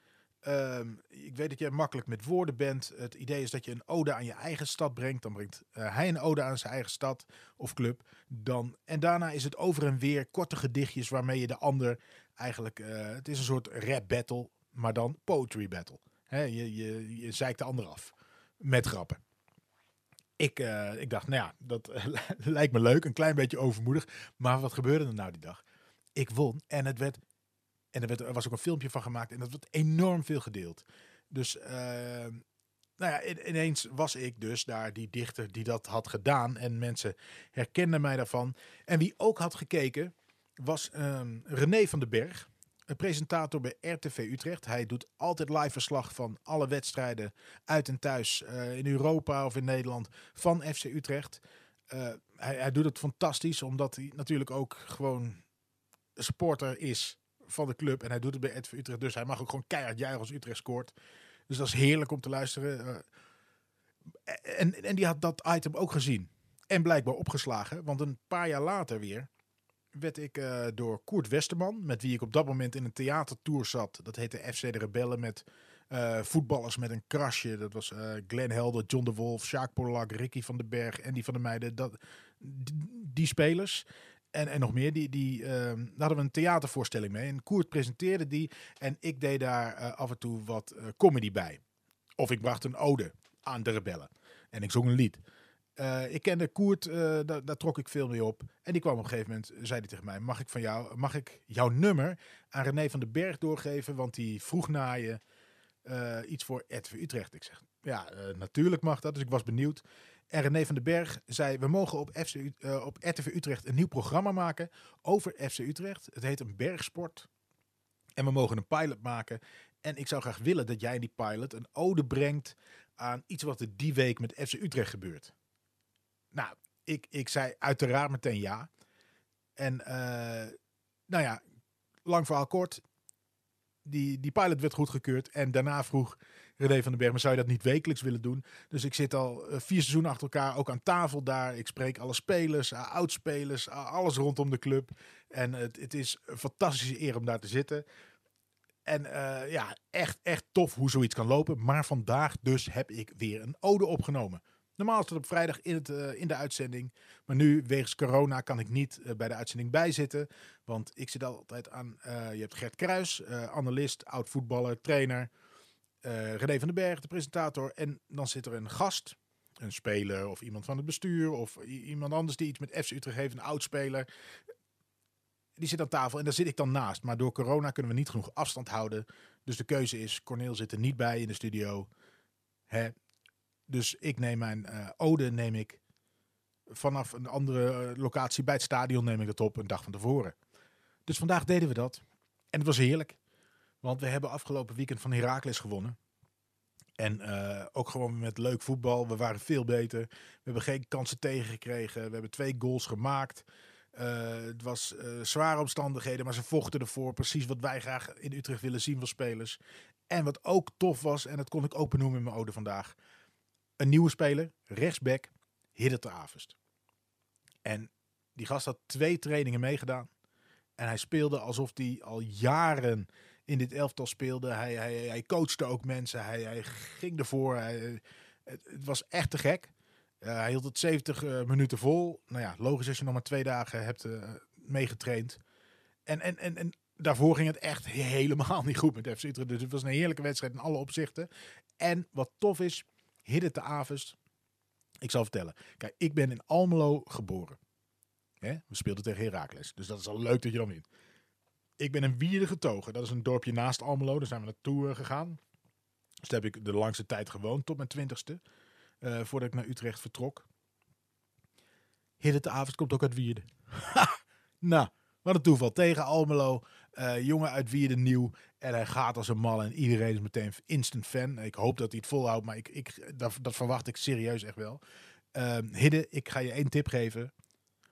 Um, ik weet dat jij makkelijk met woorden bent. Het idee is dat je een ode aan je eigen stad brengt. Dan brengt hij een ode aan zijn eigen stad of club. Dan, en daarna is het over en weer korte gedichtjes waarmee je de ander eigenlijk... Het is een soort rap battle, maar dan poetry battle. He, je, je, je zeikt de ander af met grappen. Ik, uh, ik dacht, nou ja, dat (laughs) lijkt me leuk. Een klein beetje overmoedig. Maar wat gebeurde er nou die dag? Ik won en het werd en er, werd, er was ook een filmpje van gemaakt en dat werd enorm veel gedeeld. Dus uh, nou ja, ineens was ik dus daar die dichter die dat had gedaan. En mensen herkenden mij daarvan. En wie ook had gekeken was um, René van den Berg. Een presentator bij RTV Utrecht. Hij doet altijd live verslag van alle wedstrijden uit en thuis uh, in Europa of in Nederland van FC Utrecht. Uh, hij, hij doet het fantastisch, omdat hij natuurlijk ook gewoon supporter is van de club. En hij doet het bij RTV Utrecht. Dus hij mag ook gewoon keihard juichen als Utrecht scoort. Dus dat is heerlijk om te luisteren. Uh, en, en die had dat item ook gezien. En blijkbaar opgeslagen. Want een paar jaar later weer werd ik uh, door Koert Westerman, met wie ik op dat moment in een theatertour zat. Dat heette FC de Rebellen met uh, voetballers met een krasje. Dat was uh, Glenn Helder, John de Wolf, Sjaak Polak, Ricky van den Berg die van de Meiden. Dat, die, spelers. En, en nog meer, die, die, daar hadden we een theatervoorstelling mee. En Koert presenteerde die en ik deed daar af en toe wat comedy bij. Of ik bracht een ode aan de rebellen. En ik zong een lied. Uh, ik kende Koert, daar, daar, trok ik veel mee op. En die kwam op een gegeven moment, zei hij tegen mij, mag ik van jou, mag ik jouw nummer aan René van den Berg doorgeven? Want die vroeg naar je iets voor RTV Utrecht. Ik zeg, ja, natuurlijk mag dat. Dus ik was benieuwd. En René van den Berg zei: We mogen op, FC, op RTV Utrecht een nieuw programma maken over FC Utrecht. Het heet een bergsport. En we mogen een pilot maken. En ik zou graag willen dat jij in die pilot een ode brengt aan iets wat er die week met FC Utrecht gebeurt. Nou, ik, ik zei uiteraard meteen ja. En uh, nou ja, lang verhaal kort. Die, die pilot werd goedgekeurd. En daarna vroeg René van den Berg, maar zou je dat niet wekelijks willen doen? Dus ik zit al eh, vier seizoenen achter elkaar ook aan tafel daar. Ik spreek alle spelers, uh, oudspelers, alles rondom de club. En het, het is een fantastische eer om daar te zitten. En ja, echt, echt tof hoe zoiets kan lopen. Maar vandaag dus heb ik weer een ode opgenomen. Normaal is het op vrijdag in, het, uh, in de uitzending. Maar nu, wegens corona, kan ik niet uh, bij de uitzending bijzitten. Want ik zit altijd aan. Uh, je hebt Gert Kruis, analist, oud voetballer, trainer. René van den Berg, de presentator. En dan zit er een gast. Een speler of iemand van het bestuur. Of iemand anders die iets met FC Utrecht heeft, een oud speler. Die zit aan tafel en daar zit ik dan naast. Maar door corona kunnen we niet genoeg afstand houden. Dus de keuze is: Corneel zit er niet bij in de studio. Hè, dus ik neem mijn uh, ode neem ik vanaf een andere eh, locatie bij het stadion neem ik het op een dag van tevoren. Dus vandaag deden we dat. En het was heerlijk. Want we hebben afgelopen weekend van Heracles gewonnen. En uh, ook gewoon met leuk voetbal. We waren veel beter. We hebben geen kansen tegengekregen. We hebben twee goals gemaakt. Het was uh, zware omstandigheden, maar ze vochten ervoor. Precies wat wij graag in Utrecht willen zien van spelers. En wat ook tof was, en dat kon ik open noemen in mijn ode vandaag een nieuwe speler, rechtsback, Hidde te Avest. En die gast had twee trainingen meegedaan. En hij speelde alsof hij al jaren in dit elftal speelde. Hij, hij, hij coachte ook mensen. Hij, hij ging ervoor. Hij, het, was echt te gek. Uh, hij hield het 70 uh, minuten vol. Nou ja, logisch als je nog maar twee dagen hebt uh, meegetraind. En, en, en, en daarvoor ging het echt helemaal (laughs) niet goed met FC Utrecht. Dus het was een heerlijke wedstrijd in alle opzichten. En wat tof is, Hidde te Avest. Ik zal vertellen. Kijk, ik ben in Almelo geboren. We speelden tegen Heracles. Dus dat is al leuk dat je dan wint. Ik ben in Wierde getogen. Dat is een dorpje naast Almelo. Daar zijn we naartoe uh, gegaan. Dus daar heb ik de langste tijd gewoond. Tot mijn twintigste. Uh, voordat ik naar Utrecht vertrok. Hidde te Avest komt ook uit Wierde. (laughs) nou, wat een toeval. Tegen Almelo. Uh, jongen uit Wierde nieuw. En hij gaat als een mal en iedereen is meteen instant fan. Ik hoop dat hij het volhoudt, maar ik, ik, dat, verwacht ik serieus echt wel. Uh, Hidde, ik ga je één tip geven.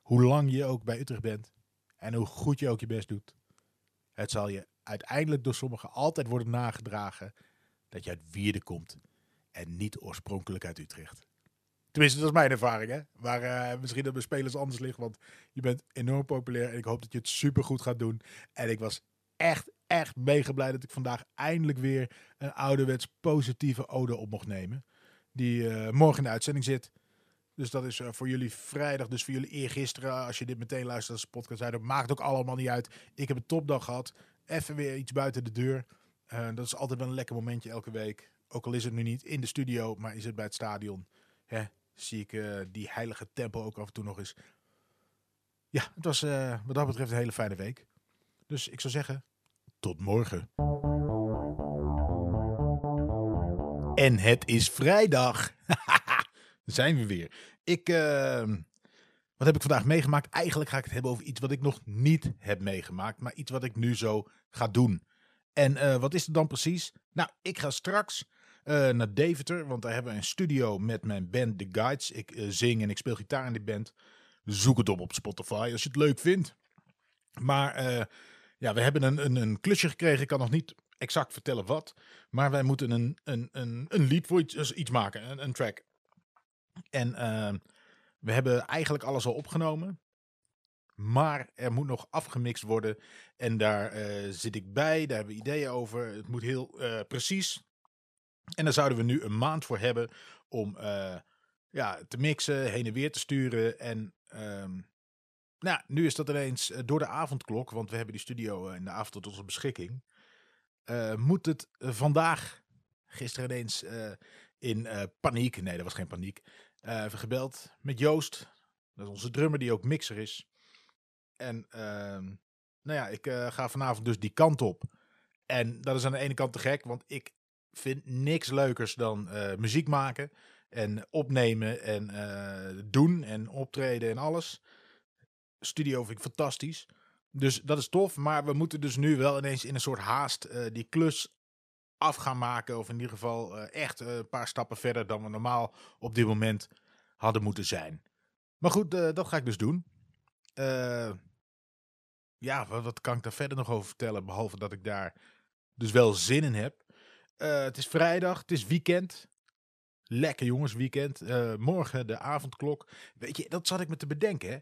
Hoe lang je ook bij Utrecht bent en hoe goed je ook je best doet. Het zal je uiteindelijk door sommigen altijd worden nagedragen dat je uit Wierde komt en niet oorspronkelijk uit Utrecht. Tenminste, dat is mijn ervaring. Hè? Maar uh, misschien dat bij spelers anders ligt. Want je bent enorm populair. En ik hoop dat je het super goed gaat doen. En ik was echt, echt mega blij dat ik vandaag eindelijk weer een ouderwets positieve ode op mocht nemen. Die uh, morgen in de uitzending zit. Dus dat is uh, voor jullie vrijdag, dus voor jullie eergisteren. Als je dit meteen luistert als podcast, dat maakt ook allemaal niet uit. Ik heb een topdag gehad. Even weer iets buiten de deur. Uh, dat is altijd wel een lekker momentje elke week. Ook al is het nu niet in de studio, maar is het bij het stadion. Hè, zie ik die heilige tempel ook af en toe nog eens. Ja, het was wat dat betreft een hele fijne week. Dus ik zou zeggen, tot morgen. En het is vrijdag. (laughs) zijn we weer. Ik, uh, wat heb ik vandaag meegemaakt? Eigenlijk ga ik het hebben over iets wat ik nog niet heb meegemaakt, maar iets wat ik nu zo ga doen. En uh, wat is het dan precies? Nou, ik ga straks uh, naar Deventer, want daar hebben we een studio met mijn band The Guides. Ik zing en ik speel gitaar in die band. Zoek het op op Spotify als je het leuk vindt. Maar ja, we hebben een, een, een klusje gekregen. Ik kan nog niet exact vertellen wat. Maar wij moeten een, een, een, een lied voor iets, iets maken, een, een track. En uh, we hebben eigenlijk alles al opgenomen. Maar er moet nog afgemixt worden. En daar uh, zit ik bij. Daar hebben we ideeën over. Het moet heel uh, precies. En daar zouden we nu een maand voor hebben om ja, te mixen, heen en weer te sturen. En ehm, nou, nu is dat ineens door de avondklok, want we hebben die studio in de avond tot onze beschikking. Uh, moet het vandaag, gisteren ineens in paniek, nee dat was geen paniek, even gebeld met Joost, dat is onze drummer die ook mixer is. En ehm, nou ja, ik ga vanavond dus die kant op. En dat is aan de ene kant te gek, want ik vind niks leukers dan muziek maken en opnemen en doen en optreden en alles studio vind ik fantastisch. Dus dat is tof. Maar we moeten dus nu wel ineens in een soort haast uh, die klus af gaan maken. Of in ieder geval uh, echt uh, een paar stappen verder dan we normaal op dit moment hadden moeten zijn. Maar goed, dat ga ik dus doen. ja, wat, wat, kan ik daar verder nog over vertellen? Behalve dat ik daar dus wel zin in heb. Eh, het is vrijdag, het is weekend. Lekker jongens, weekend. Eh, morgen de avondklok. Weet je, dat zat ik me te bedenken. Hè?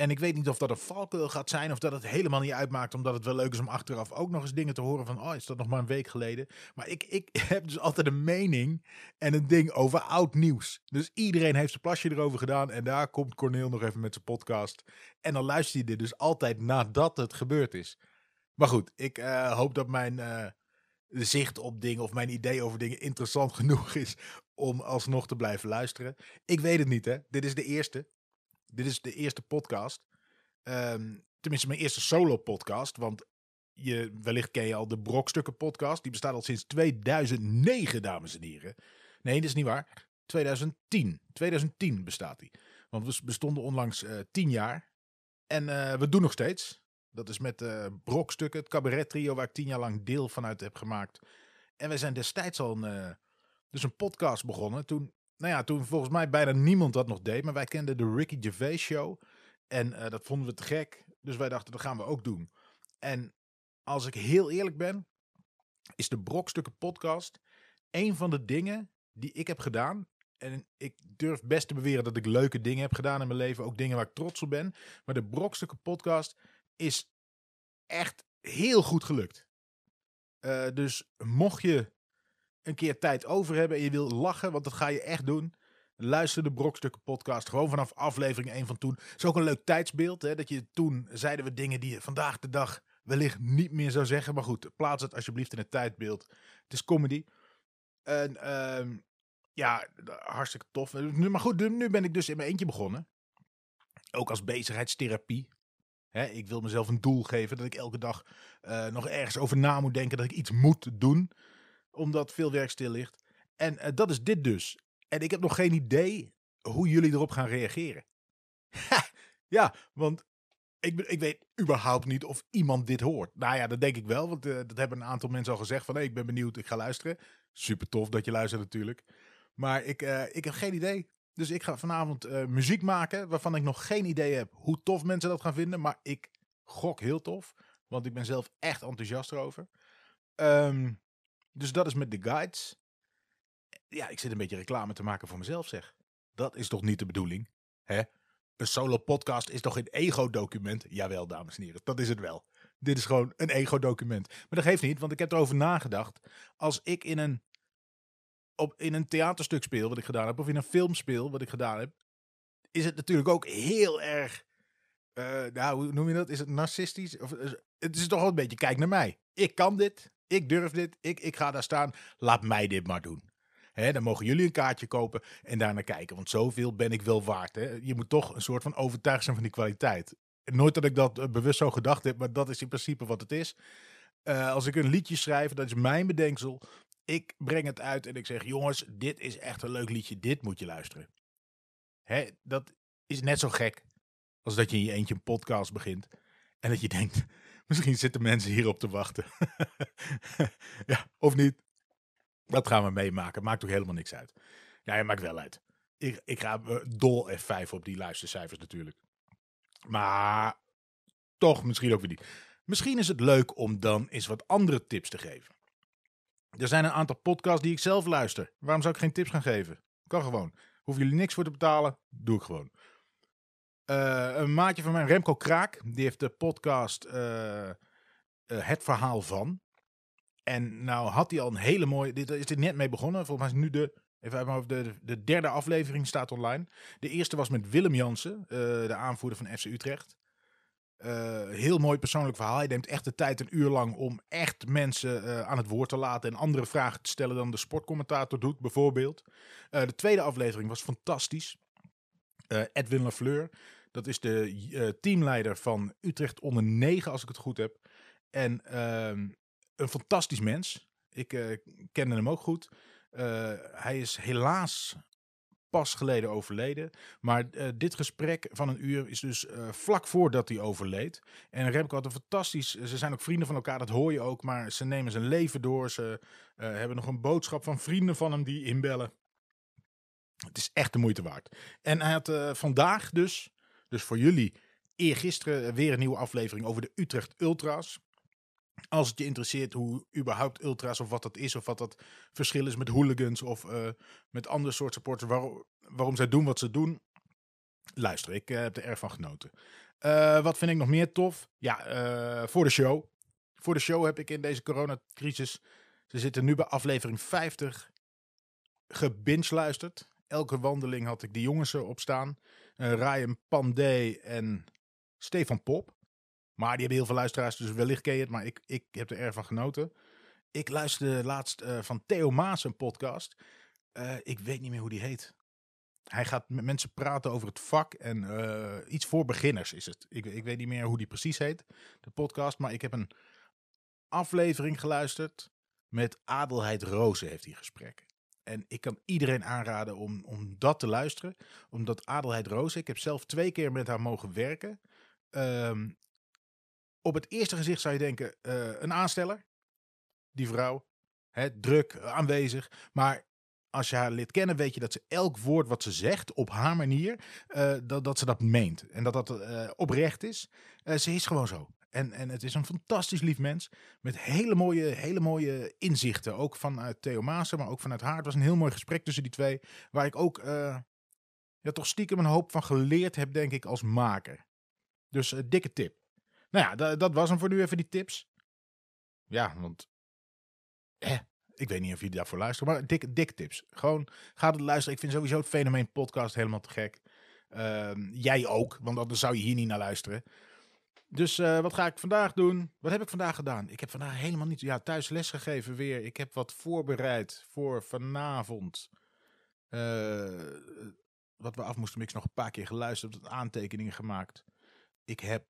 En ik weet niet of dat een valkuil gaat zijn of dat het helemaal niet uitmaakt. Omdat het wel leuk is om achteraf ook nog eens dingen te horen van... Oh, is dat nog maar een week geleden? Maar ik, ik (laughs) heb dus altijd een mening en een ding over oud nieuws. Dus iedereen heeft zijn plasje erover gedaan. En daar komt Corneel nog even met zijn podcast. En dan luister je dit dus altijd nadat het gebeurd is. Maar goed, ik uh, hoop dat mijn uh, zicht op dingen of mijn idee over dingen interessant (laughs) genoeg is om alsnog te blijven luisteren. Ik weet het niet, hè. Dit is de eerste. Dit is de eerste podcast. Um, tenminste, mijn eerste solo-podcast. Want je, wellicht ken je al de Brokstukken podcast. Die bestaat al sinds 2009, dames en heren. Nee, dat is niet waar. 2010. 2010 bestaat die. Want we bestonden onlangs uh, tien jaar. En uh, we doen nog steeds. Dat is met uh, Brokstukken, het cabaret trio waar ik tien jaar lang deel van uit heb gemaakt. En wij zijn destijds al een, dus een podcast begonnen. Toen nou ja, toen volgens mij bijna niemand dat nog deed. Maar wij kenden de Ricky Gervais Show. En uh, dat vonden we te gek. Dus wij dachten, dat gaan we ook doen. En als ik heel eerlijk ben, is de Brokstukken podcast een van de dingen die ik heb gedaan. En ik durf best te beweren dat ik leuke dingen heb gedaan in mijn leven. Ook dingen waar ik trots op ben. Maar de Brokstukken podcast is echt heel goed gelukt. Uh, dus mocht je een keer tijd over hebben en je wil lachen, want dat ga je echt doen. Luister de Brokstukken podcast gewoon vanaf aflevering 1 van toen. Het is ook een leuk tijdsbeeld. Hè, dat je toen zeiden we dingen die je vandaag de dag wellicht niet meer zou zeggen. Maar goed, plaats het alsjeblieft in het tijdbeeld. Het is comedy. En uh, ja, hartstikke tof. Maar goed, nu ben ik dus in mijn eentje begonnen. Ook als bezigheidstherapie. Hè, ik wil mezelf een doel geven dat ik elke dag uh, nog ergens over na moet denken dat ik iets moet doen omdat veel werk stil ligt. En uh, dat is dit dus. En ik heb nog geen idee hoe jullie erop gaan reageren. (laughs) ja, want ik, ik weet überhaupt niet of iemand dit hoort. Nou ja, dat denk ik wel, want uh, dat hebben een aantal mensen al gezegd van hey, ik ben benieuwd, ik ga luisteren. Super tof dat je luistert natuurlijk. Maar ik, uh, ik heb geen idee. Dus ik ga vanavond muziek maken waarvan ik nog geen idee heb hoe tof mensen dat gaan vinden. Maar ik gok heel tof, want ik ben zelf echt enthousiast erover. Um, dus dat is met de guides. Ja, ik zit een beetje reclame te maken voor mezelf, zeg. Dat is toch niet de bedoeling? Hè? Een solo podcast is toch een ego-document? Jawel, dames en heren, dat is het wel. Dit is gewoon een ego-document. Maar dat geeft niet, want ik heb erover nagedacht. Als ik in een, op, in een theaterstuk speel, wat ik gedaan heb, of in een film speel, wat ik gedaan heb, is het natuurlijk ook heel erg. Uh, nou, hoe noem je dat? Is het narcistisch? Of, uh, het is toch wel een beetje, kijk naar mij. Ik kan dit. Ik durf dit. Ik, ik ga daar staan. Laat mij dit maar doen. Dan mogen jullie een kaartje kopen en daar naar kijken. Want zoveel ben ik wel waard. Je moet toch een soort van overtuigd zijn van die kwaliteit. Nooit dat ik dat uh, bewust zo gedacht heb, maar dat is in principe wat het is. Uh, als ik een liedje schrijf, dat is mijn bedenksel. Ik breng het uit en ik zeg: jongens, dit is echt een leuk liedje. Dit moet je luisteren. Dat is net zo gek als dat je in je eentje een podcast begint. En dat je denkt: Misschien zitten mensen hierop te wachten. (laughs) ja, of niet. Dat gaan we meemaken. Maakt toch helemaal niks uit. Ja, het maakt wel uit. Ik, ik ga dol F5 op die luistercijfers natuurlijk. Maar toch misschien ook weer niet. Misschien is het leuk om dan eens wat andere tips te geven. Er zijn een aantal podcasts die ik zelf luister. Waarom zou ik geen tips gaan geven? Kan gewoon. Hoeven jullie niks voor te betalen? Doe ik gewoon. Uh, een maatje van mij, Remco Kraak, die heeft de podcast uh, uh, Het Verhaal van. En nou had hij al een hele mooie, dit is er net mee begonnen. Volgens mij is nu de, even over de, de derde aflevering staat online. De eerste was met Willem Jansen, de aanvoerder van FC Utrecht. heel mooi persoonlijk verhaal. Hij neemt echt de tijd een uur lang om echt mensen aan het woord te laten en andere vragen te stellen dan de sportcommentator doet, bijvoorbeeld. de tweede aflevering was fantastisch. Edwin Lafleur, dat is de uh, teamleider van Utrecht onder 9, als ik het goed heb. En uh, een fantastisch mens. Ik uh, kende hem ook goed. Uh, hij is helaas pas geleden overleden. Maar dit gesprek van een uur is dus vlak voordat hij overleed. En Remco had een fantastisch... Ze zijn ook vrienden van elkaar, dat hoor je ook. Maar ze nemen zijn leven door. Ze hebben nog een boodschap van vrienden van hem die inbellen. Het is echt de moeite waard. En hij had vandaag dus dus voor jullie eergisteren weer een nieuwe aflevering over de Utrecht Ultras. Als het je interesseert hoe überhaupt ultra's of wat dat is, of wat dat verschil is met hooligans of uh, met andere soort supporters, waar, waarom zij doen wat ze doen. Luister, ik uh, heb er erg van genoten. Uh, wat vind ik nog meer tof? Ja, voor de show. Voor de show heb ik in deze coronacrisis, ze zitten nu bij aflevering 50, gebinge Elke wandeling had ik die jongens op staan. Ryan Pandey en Stefan Pop. Maar die hebben heel veel luisteraars, dus wellicht ken je het. Maar ik, ik heb er erg van genoten. Ik luisterde laatst uh, van Theo Maas een podcast. Uh, ik weet niet meer hoe die heet. Hij gaat met mensen praten over het vak en iets voor beginners is het. Ik, ik weet niet meer hoe die precies heet, de podcast. Maar ik heb een aflevering geluisterd met Adelheid Rozen heeft hij gesprekken. En ik kan iedereen aanraden om, om dat te luisteren. Omdat Adelheid Rozen, ik heb zelf twee keer met haar mogen werken. Um, op het eerste gezicht zou je denken, uh, een aansteller. Die vrouw. Hè, druk, aanwezig. Maar als je haar lid kennen, weet je dat ze elk woord wat ze zegt op haar manier, uh, dat, dat ze dat meent. En dat dat oprecht is. ze is gewoon zo. En, en het is een fantastisch lief mens. Met hele mooie, hele mooie inzichten. Ook vanuit Theo Maassen, maar ook vanuit haar. Het was een heel mooi gesprek tussen die twee. Waar ik ook ja, toch stiekem een hoop van geleerd heb, denk ik, als maker. Dus dikke tip. Nou ja, dat was hem voor nu even die tips. Ja, want. Eh, ik weet niet of jullie daarvoor luisteren, maar dikke, dikke tips. Gewoon ga het luisteren. Ik vind sowieso het fenomeen podcast helemaal te gek. Uh, jij ook, want anders zou je hier niet naar luisteren. Dus uh, wat ga ik vandaag doen? Wat heb ik vandaag gedaan? Ik heb vandaag helemaal niet. Ja, thuis les gegeven weer. Ik heb wat voorbereid voor vanavond. Uh, wat we af moesten mixen, nog een paar keer geluisterd, aantekeningen gemaakt. Ik heb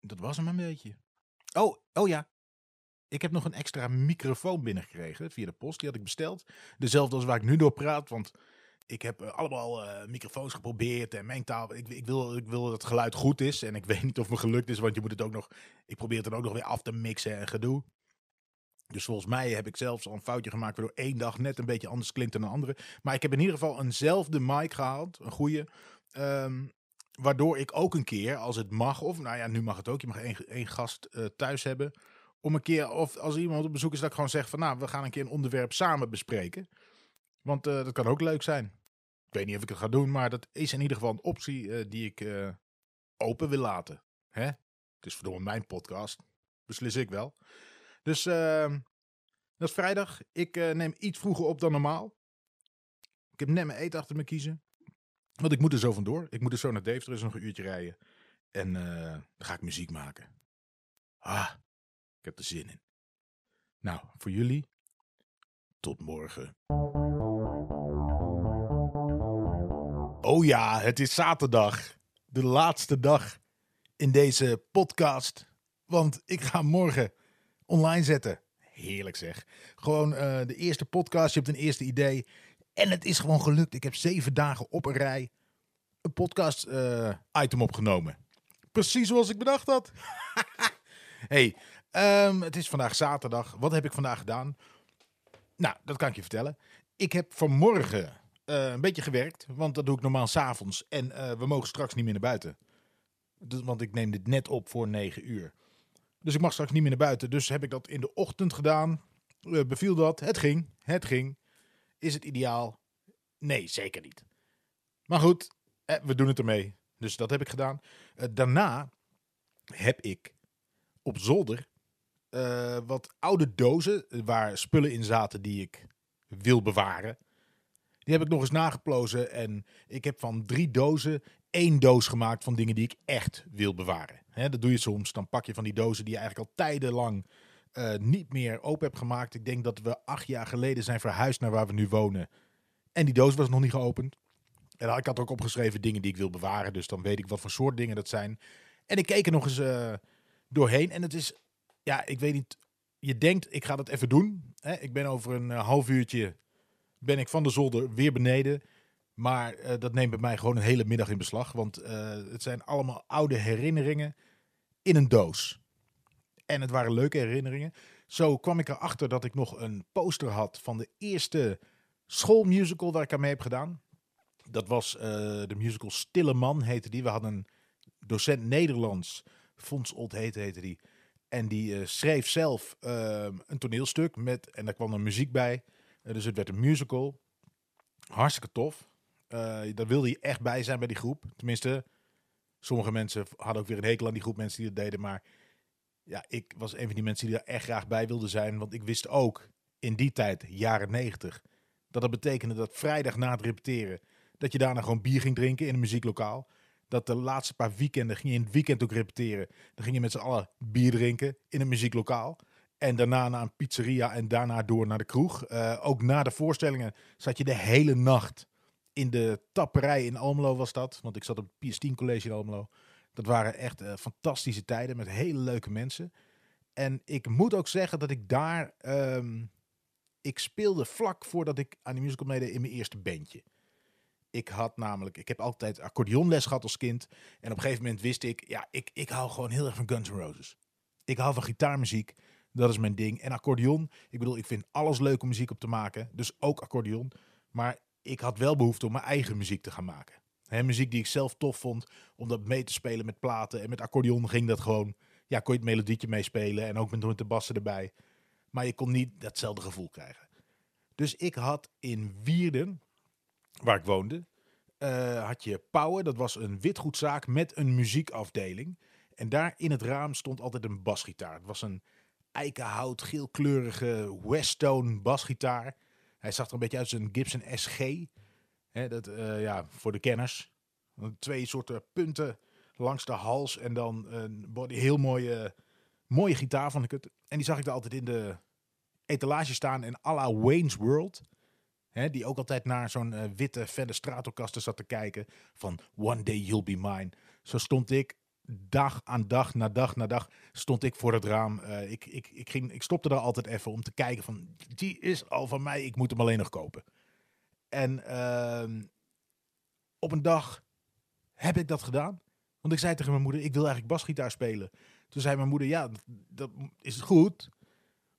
dat was hem een beetje. Oh, oh ja. Ik heb nog een extra microfoon binnengekregen via de post. Die had ik besteld. Dezelfde als waar ik nu door praat. Want ik heb uh, allemaal uh, microfoons geprobeerd en mengtaal. Ik, ik, wil, ik wil dat het geluid goed is. En ik (laughs) weet niet of me gelukt is, want je moet het ook nog. Ik probeer het dan ook nog weer af te mixen en gedoe. Dus volgens mij heb ik zelfs al een foutje gemaakt waardoor één dag net een beetje anders klinkt dan een andere. Maar ik heb in ieder geval eenzelfde mic gehaald, een goede. Um, waardoor ik ook een keer, als het mag, of nou ja, nu mag het ook, je mag één, één gast uh, thuis hebben. Om een keer, of als iemand op bezoek is, dat ik gewoon zeg van nou, we gaan een keer een onderwerp samen bespreken. Want dat kan ook leuk zijn. Ik weet niet of ik het ga doen, maar dat is in ieder geval een optie uh, die ik open wil laten. Hè? Het is verdomme mijn podcast. Beslis ik wel. Dus ehm, dat is vrijdag. Ik neem iets vroeger op dan normaal. Ik heb net mijn eten achter me kiezen. Want ik moet er zo vandoor. Ik moet er zo naar Deventer, is nog een uurtje rijden. En dan ga ik muziek maken. Ah, ik heb er zin in. Nou, voor jullie, tot morgen. Oh ja, het is zaterdag. De laatste dag in deze podcast. Want ik ga morgen online zetten. Heerlijk zeg. Gewoon uh, de eerste podcast. Je hebt een eerste idee. En het is gewoon gelukt. Ik heb zeven dagen op een rij een podcast uh, item opgenomen. Precies zoals ik bedacht had. (laughs) hey, um, het is vandaag zaterdag. Wat heb ik vandaag gedaan? Nou, dat kan ik je vertellen. Ik heb vanmorgen uh, een beetje gewerkt, want dat doe ik normaal s'avonds. En uh, we mogen straks niet meer naar buiten. Dus, want ik neem dit net op voor 9 uur. Dus ik mag straks niet meer naar buiten. Dus heb ik dat in de ochtend gedaan. beviel dat? Het ging. Het ging. Is het ideaal? Nee, zeker niet. Maar goed, eh, we doen het ermee. Dus dat heb ik gedaan. Eh, daarna heb ik op zolder wat oude dozen waar spullen in zaten die ik wil bewaren. Die heb ik nog eens nageplozen en ik heb van drie dozen één doos gemaakt van dingen die ik echt wil bewaren. Hè, dat doe je soms. Dan pak je van die dozen die je eigenlijk al tijdenlang uh, niet meer open hebt gemaakt. Ik denk dat we acht jaar geleden zijn verhuisd naar waar we nu wonen. En die doos was nog niet geopend. En ik had ook opgeschreven dingen die ik wil bewaren. Dus dan weet ik wat voor soort dingen dat zijn. En ik keek er nog eens uh, doorheen. En het is, ja, ik weet niet. Je denkt, ik ga dat even doen. Ik ben over een uh, half uurtje ben ik van de zolder weer beneden. Maar uh, dat neemt bij mij gewoon een hele middag in beslag. Want het zijn allemaal oude herinneringen in een doos. En het waren leuke herinneringen. Zo kwam ik erachter dat ik nog een poster had van de eerste schoolmusical waar ik aan mee heb gedaan. Dat was uh, de musical Stille Man, heette die. We hadden een docent Nederlands, Fons Old heette, heette die. En die schreef zelf ehm, een toneelstuk met, en daar kwam er muziek bij. Dus het werd een musical. Hartstikke tof. daar wilde je echt bij zijn bij die groep. Tenminste, sommige mensen hadden ook weer een hekel aan die groep mensen die dat deden. Maar ja, ik was een van die mensen die er echt graag bij wilden zijn. Want ik wist ook in die tijd, jaren negentig, dat dat betekende dat vrijdag na het repeteren, dat je daarna gewoon bier ging drinken in een muzieklokaal. Dat de laatste paar weekenden ging je in het weekend ook repeteren. Dan ging je met z'n allen bier drinken in een muzieklokaal. En daarna naar een pizzeria en daarna door naar de kroeg. Uh, ook na de voorstellingen zat je de hele nacht in de tapperij in Almelo was dat. Want ik zat op het PS10 College in Almelo. Dat waren echt uh, fantastische tijden met hele leuke mensen. En ik moet ook zeggen dat ik daar... Um, ik speelde vlak voordat ik aan de musical meedeed in mijn eerste bandje. Ik had namelijk, ik heb altijd accordeonles gehad als kind. En op een gegeven moment wist ik, ja, ik, ik hou gewoon heel erg van Guns N' Roses. Ik hou van gitaarmuziek, dat is mijn ding. En accordeon, ik bedoel, ik vind alles leuk om muziek op te maken. Dus ook accordeon. Maar ik had wel behoefte om mijn eigen muziek te gaan maken. He, muziek die ik zelf tof vond, om dat mee te spelen met platen. En met accordeon ging dat gewoon, ja, kon je het melodietje meespelen. En ook met de bassen erbij. Maar je kon niet datzelfde gevoel krijgen. Dus ik had in Wierden, waar ik woonde, uh, had je Power. Dat was een witgoedzaak met een muziekafdeling. En daar in het raam stond altijd een basgitaar. Het was een eikenhout, geelkleurige Westone basgitaar. Hij zag er een beetje uit als een Gibson SG. Dat, uh, ja, voor de kenners. Twee soorten punten langs de hals en dan een heel mooie, mooie gitaar vond ik het. En die zag ik er altijd in de etalage staan in à la Wayne's World. Die ook altijd naar zo'n uh, witte Fender Stratocaster zat te kijken. Van One Day You'll Be Mine. Zo stond ik dag aan dag, na dag na dag, stond ik voor het raam. Uh, ik, ik, ik, ging, ik stopte daar altijd even om te kijken van, die is al van mij, ik moet hem alleen nog kopen. En uh, op een dag heb ik dat gedaan. Want ik zei tegen mijn moeder, ik wil eigenlijk basgitaar spelen. Toen zei mijn moeder, ja, dat, is goed.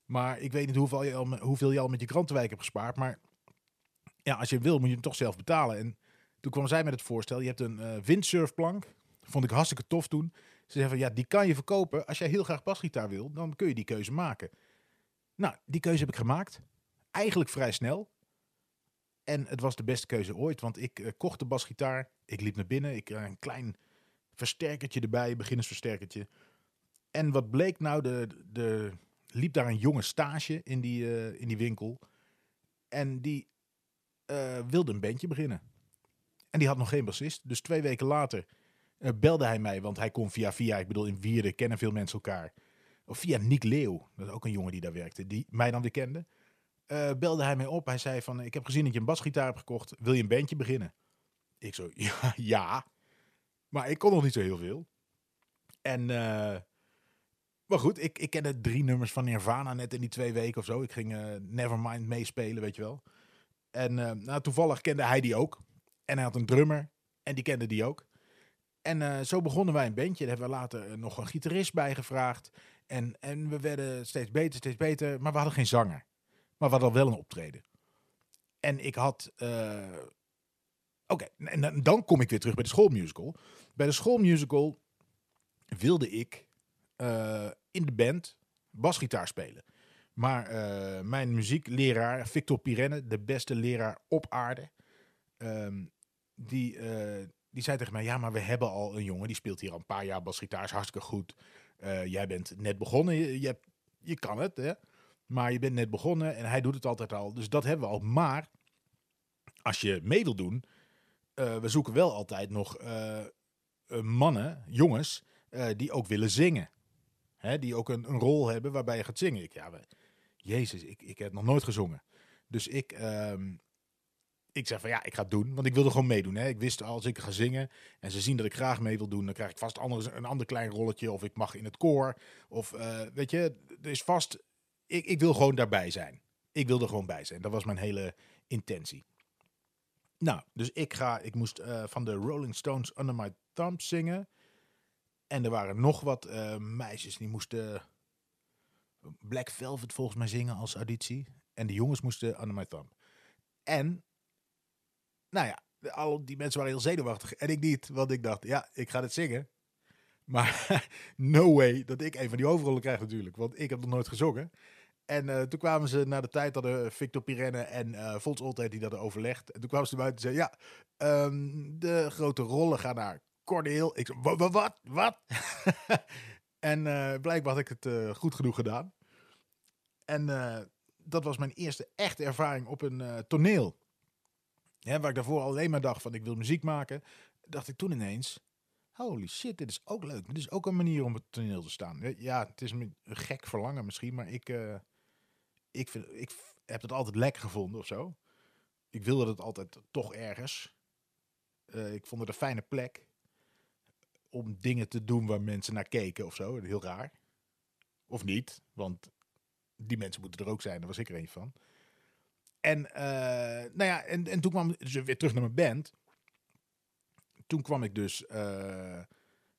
Maar ik weet niet hoeveel je, al, hoeveel je al met je krantenwijk hebt gespaard. Maar ja, als je wil, moet je hem toch zelf betalen. En toen kwam zij met het voorstel, je hebt een uh, windsurfplank. Vond ik hartstikke tof toen. Ze zeggen van, ja, die kan je verkopen. Als jij heel graag basgitaar wil, dan kun je die keuze maken. Nou, die keuze heb ik gemaakt. Eigenlijk vrij snel. En het was de beste keuze ooit, want ik uh, kocht de basgitaar. Ik liep naar binnen. Ik uh, een klein versterkertje erbij, beginnersversterkertje. En wat bleek nou, de, de, liep daar een jonge stage in die, uh, in die winkel. En die wilde een bandje beginnen. En die had nog geen bassist. Dus twee weken later belde hij mij, want hij kon via via, ik bedoel in Wierden kennen veel mensen elkaar. Of via Nick Leeuw, dat is ook een jongen die daar werkte, die mij dan weer kende. Uh, belde hij mij op. Hij zei van, ik heb gezien dat je een basgitaar hebt gekocht. Wil je een bandje beginnen? Ik zo, (laughs) ja. Maar ik kon nog niet zo heel veel. En, uh, maar goed, ik, ik kende drie nummers van Nirvana net in die twee weken of zo. Ik ging Nevermind meespelen, weet je wel. En nou, toevallig kende hij die ook. En hij had een drummer en die kende die ook. En zo begonnen wij een bandje. Daar hebben we later nog een gitarist bij gevraagd. En, en we werden steeds beter, steeds beter. Maar we hadden geen zanger. Maar we hadden wel een optreden. En ik had. Uh, Oké, en dan kom ik weer terug bij de schoolmusical. Bij de schoolmusical wilde ik in de band basgitaar spelen. Maar mijn muziekleraar, Victor Pirenne, de beste leraar op aarde, um, die, die zei tegen mij: Ja, maar we hebben al een jongen die speelt hier al een paar jaar basgitaar, is hartstikke goed. jij bent net begonnen, je, je, je kan het. Hè? Maar je bent net begonnen en hij doet het altijd al. Dus dat hebben we al. Maar als je mee wil doen, uh, we zoeken wel altijd nog uh, mannen, jongens, die ook willen zingen. Hè, die ook een, een, rol hebben waarbij je gaat zingen. Ik, ja, we, Jezus, ik, ik heb nog nooit gezongen. Dus ik, ehm, ik zeg van ja, ik ga het doen. Want ik wilde gewoon meedoen. Hè. Ik wist als ik ga zingen en ze zien dat ik graag mee wil doen, dan krijg ik vast anders, een ander klein rolletje. Of ik mag in het koor. Of weet je, er is vast ik, ik wil gewoon daarbij zijn. Ik wil er gewoon bij zijn. Dat was mijn hele intentie. Nou, dus ik ga, ik moest uh, van de Rolling Stones Under My Thumb zingen. En er waren nog wat uh, meisjes die moesten Black Velvet volgens mij zingen als auditie. En de jongens moesten Under My Thumb. En, nou ja, al die mensen waren heel zenuwachtig. En ik niet, want ik dacht, ja, ik ga het zingen. Maar (laughs) no way dat ik een van die hoofdrollen krijg natuurlijk. Want ik heb nog nooit gezongen. En eh, toen kwamen ze na de tijd, hadden Victor Pirenne en uh, Fons Oltijd die dat overlegd. En toen kwamen ze buiten en zeiden, ja, ehm, de grote rollen gaan naar Cordeel. Ik zei, wat, wat, wat? (laughs) en blijkbaar had ik het goed genoeg gedaan. En dat was mijn eerste echte ervaring op een toneel. Ja, waar ik daarvoor alleen maar dacht van, ik wil muziek maken. Dacht ik toen ineens, holy shit, dit is ook leuk. Dit is ook een manier om op het toneel te staan. Ja, het is een gek verlangen misschien, maar ik ik, vind, ik heb het altijd lekker gevonden of zo. Ik wilde het altijd toch ergens. Uh, ik vond het een fijne plek om dingen te doen waar mensen naar keken of zo. Heel raar. Of niet, want die mensen moeten er ook zijn. Daar was ik er een van. En, uh, nou ja, en, en toen kwam dus weer terug naar mijn band. Toen kwam ik dus.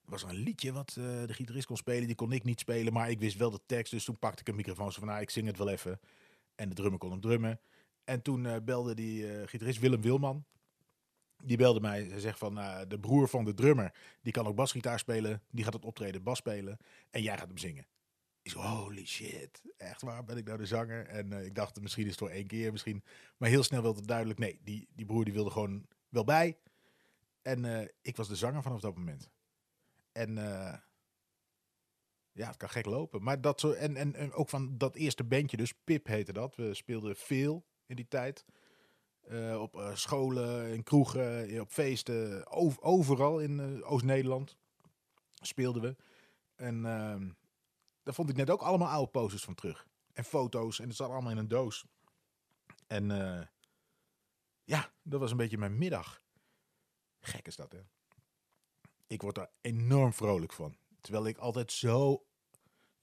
Was er een liedje wat uh, de gitarist kon spelen. Die kon ik niet spelen, maar ik wist wel de tekst. Dus toen pakte ik een microfoon. Zo van, nou, ik zing het wel even. En de drummer kon hem drummen. En toen belde die gitarist Willem Wilman. Die belde mij. Hij zegt van, de broer van de drummer, die kan ook basgitaar spelen. Die gaat het optreden bas spelen. En jij gaat hem zingen. Holy shit. Echt waar, ben ik nou de zanger? En ik dacht, misschien is het voor één keer. Misschien. Maar heel snel werd het duidelijk. Nee, die, die broer die wilde gewoon wel bij. En ik was de zanger vanaf dat moment. En uh, ja, het kan gek lopen. Maar dat zo, en, en, en, ook van dat eerste bandje, dus Pip heette dat. We speelden veel in die tijd. Op scholen, in kroegen, op feesten, over, overal in Oost-Nederland speelden we. En ehm, daar vond ik net ook allemaal oude posters van terug. En foto's, en het zat allemaal in een doos. En ja, dat was een beetje mijn middag. Gek is dat, hè? ik word daar enorm vrolijk van. Terwijl ik altijd zo,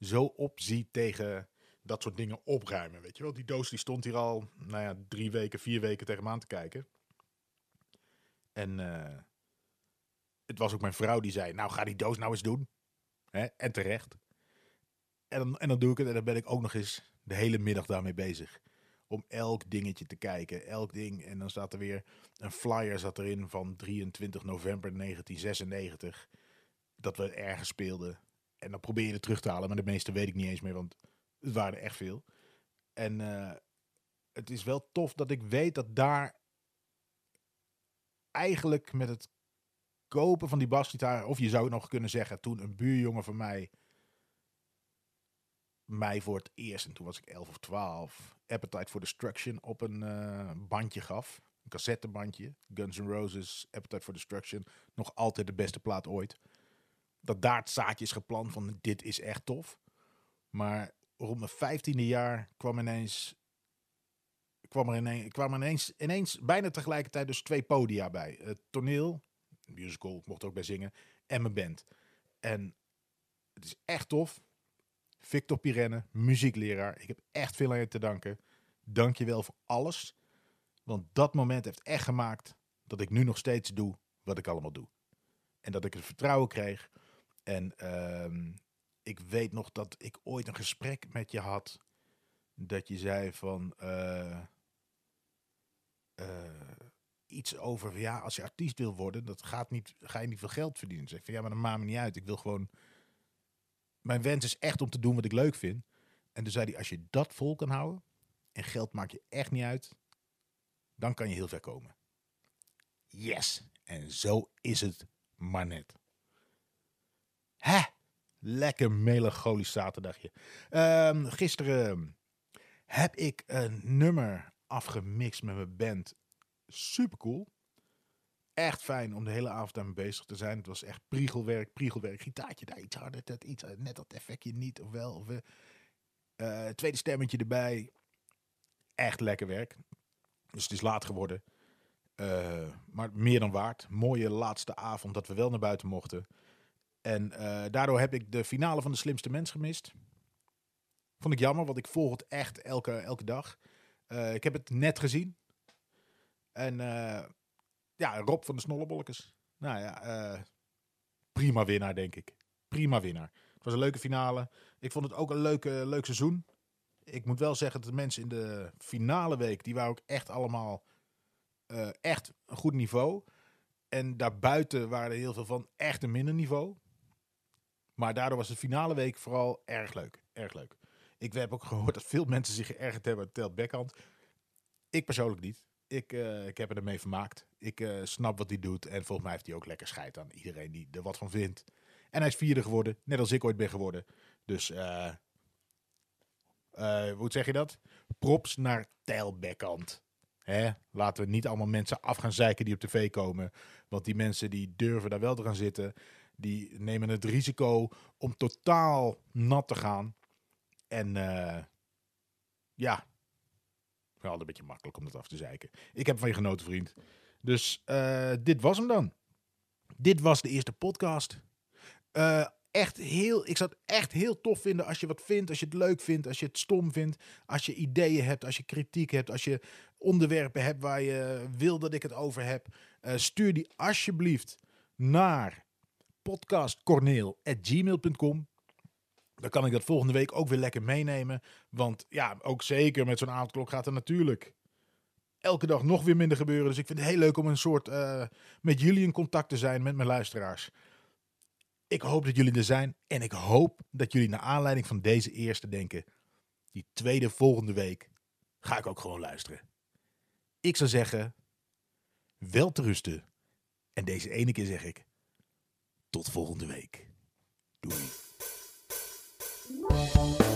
zo opzie tegen dat soort dingen opruimen. Weet je wel, die doos die stond hier al, nou ja, drie weken, vier weken tegen me aan te kijken. En uh, het was ook mijn vrouw die zei, nou ga die doos nou eens doen. Hè? En terecht. En dan, en dan doe ik het en dan ben ik ook nog eens de hele middag daarmee bezig om elk dingetje te kijken. Elk ding. En dan staat er weer een flyer zat erin van 23 november 1996. Dat we ergens speelden. En dan probeer je het terug te halen. Maar de meeste weet ik niet eens meer, want het waren echt veel. En uh, het is wel tof dat ik weet dat daar eigenlijk met het kopen van die basgitaar, of je zou nog kunnen zeggen, toen een buurjongen van mij mij voor het eerst, en toen was ik 11 of 12, Appetite for Destruction op een uh, bandje gaf. Een cassettebandje. Guns N' Roses, Appetite for Destruction. Nog altijd de beste plaat ooit. Dat daar het zaadje is geplant van dit is echt tof. Maar rond mijn vijftiende jaar kwam ineens kwam er ineens, kwam ineens, ineens bijna tegelijkertijd dus twee podia bij. Het toneel, musical, ik mocht ook bij zingen, en mijn band. En het is echt tof. Victor Pirenne, muziekleraar. Ik heb echt veel aan je te danken. Dank je wel voor alles. Want dat moment heeft echt gemaakt dat ik nu nog steeds doe wat ik allemaal doe. En dat ik het vertrouwen kreeg. En uh, ik weet nog dat ik ooit een gesprek met je had. Dat je zei van. Uh, uh, iets over. Ja, als je artiest wil worden, dat gaat niet, ga je niet veel geld verdienen. Zeg van ja, maar dat maakt me niet uit. Ik wil gewoon mijn wens is echt om te doen wat ik leuk vind. En toen zei hij, als je dat vol kan houden, en geld maakt je echt niet uit, dan kan je heel ver komen. Yes, en zo is het maar net. Hè? Lekker melancholisch zaterdagje. Um, gisteren heb ik een nummer afgemixt met mijn band. Super cool echt fijn om de hele avond daarmee bezig te zijn. Het was echt priegelwerk, priegelwerk. Gitaartje daar iets harder, dat iets, net dat effectje niet of wel. Uh, tweede stemmetje erbij. Echt lekker werk. Dus het is laat geworden. Uh, maar meer dan waard. Mooie laatste avond dat we wel naar buiten mochten. En uh, daardoor heb ik de finale van de slimste mens gemist. Vond ik jammer, want ik volg het echt elke, elke dag. ik heb het net gezien. En ja, Rob van de Snollebolletjes. Nou ja, uh, prima winnaar, denk ik. Prima winnaar. Het was een leuke finale. Ik vond het ook een leuke, leuk seizoen. Ik moet wel zeggen dat de mensen in de finale week, die waren ook echt allemaal uh, echt een goed niveau. En daarbuiten waren er heel veel van echt een minder niveau. Maar daardoor was de finale week vooral erg leuk. Erg leuk. Ik heb ook gehoord dat veel (laughs) mensen zich geërgerd hebben aan Tel Beckhand. Ik persoonlijk niet. Ik, uh, ik heb er ermee vermaakt. Ik uh, snap wat hij doet. En volgens mij heeft hij ook lekker scheid aan iedereen die er wat van vindt. En hij is vierde geworden, net als ik ooit ben geworden. Dus, uh, hoe zeg je dat? Props naar Tijlbekant. Hè? Laten we niet allemaal mensen af gaan zeiken die op tv komen. Want die mensen die durven daar wel te gaan zitten. Die nemen het risico om totaal nat te gaan. En ja, wel een beetje makkelijk om dat af te zeiken. Ik heb van je genoten, vriend. Dus uh, dit was hem dan. Dit was de eerste podcast. Uh, echt heel, ik zou het echt heel tof vinden als je wat vindt, als je het leuk vindt, als je het stom vindt, als je ideeën hebt, als je kritiek hebt, als je onderwerpen hebt waar je wil dat ik het over heb. Uh, stuur die alsjeblieft naar podcastcorneel.gmail.com. Dan kan ik dat volgende week ook weer lekker meenemen. Want ja, ook zeker met zo'n avondklok gaat er natuurlijk elke dag nog weer minder gebeuren. Dus ik vind het heel leuk om een soort uh, met jullie in contact te zijn met mijn luisteraars. Ik hoop dat jullie er zijn. En ik hoop dat jullie naar aanleiding van deze eerste denken. Die tweede volgende week ga ik ook gewoon luisteren. Ik zou zeggen, wel te rusten. En deze ene keer zeg ik, tot volgende week. Doei. Bye.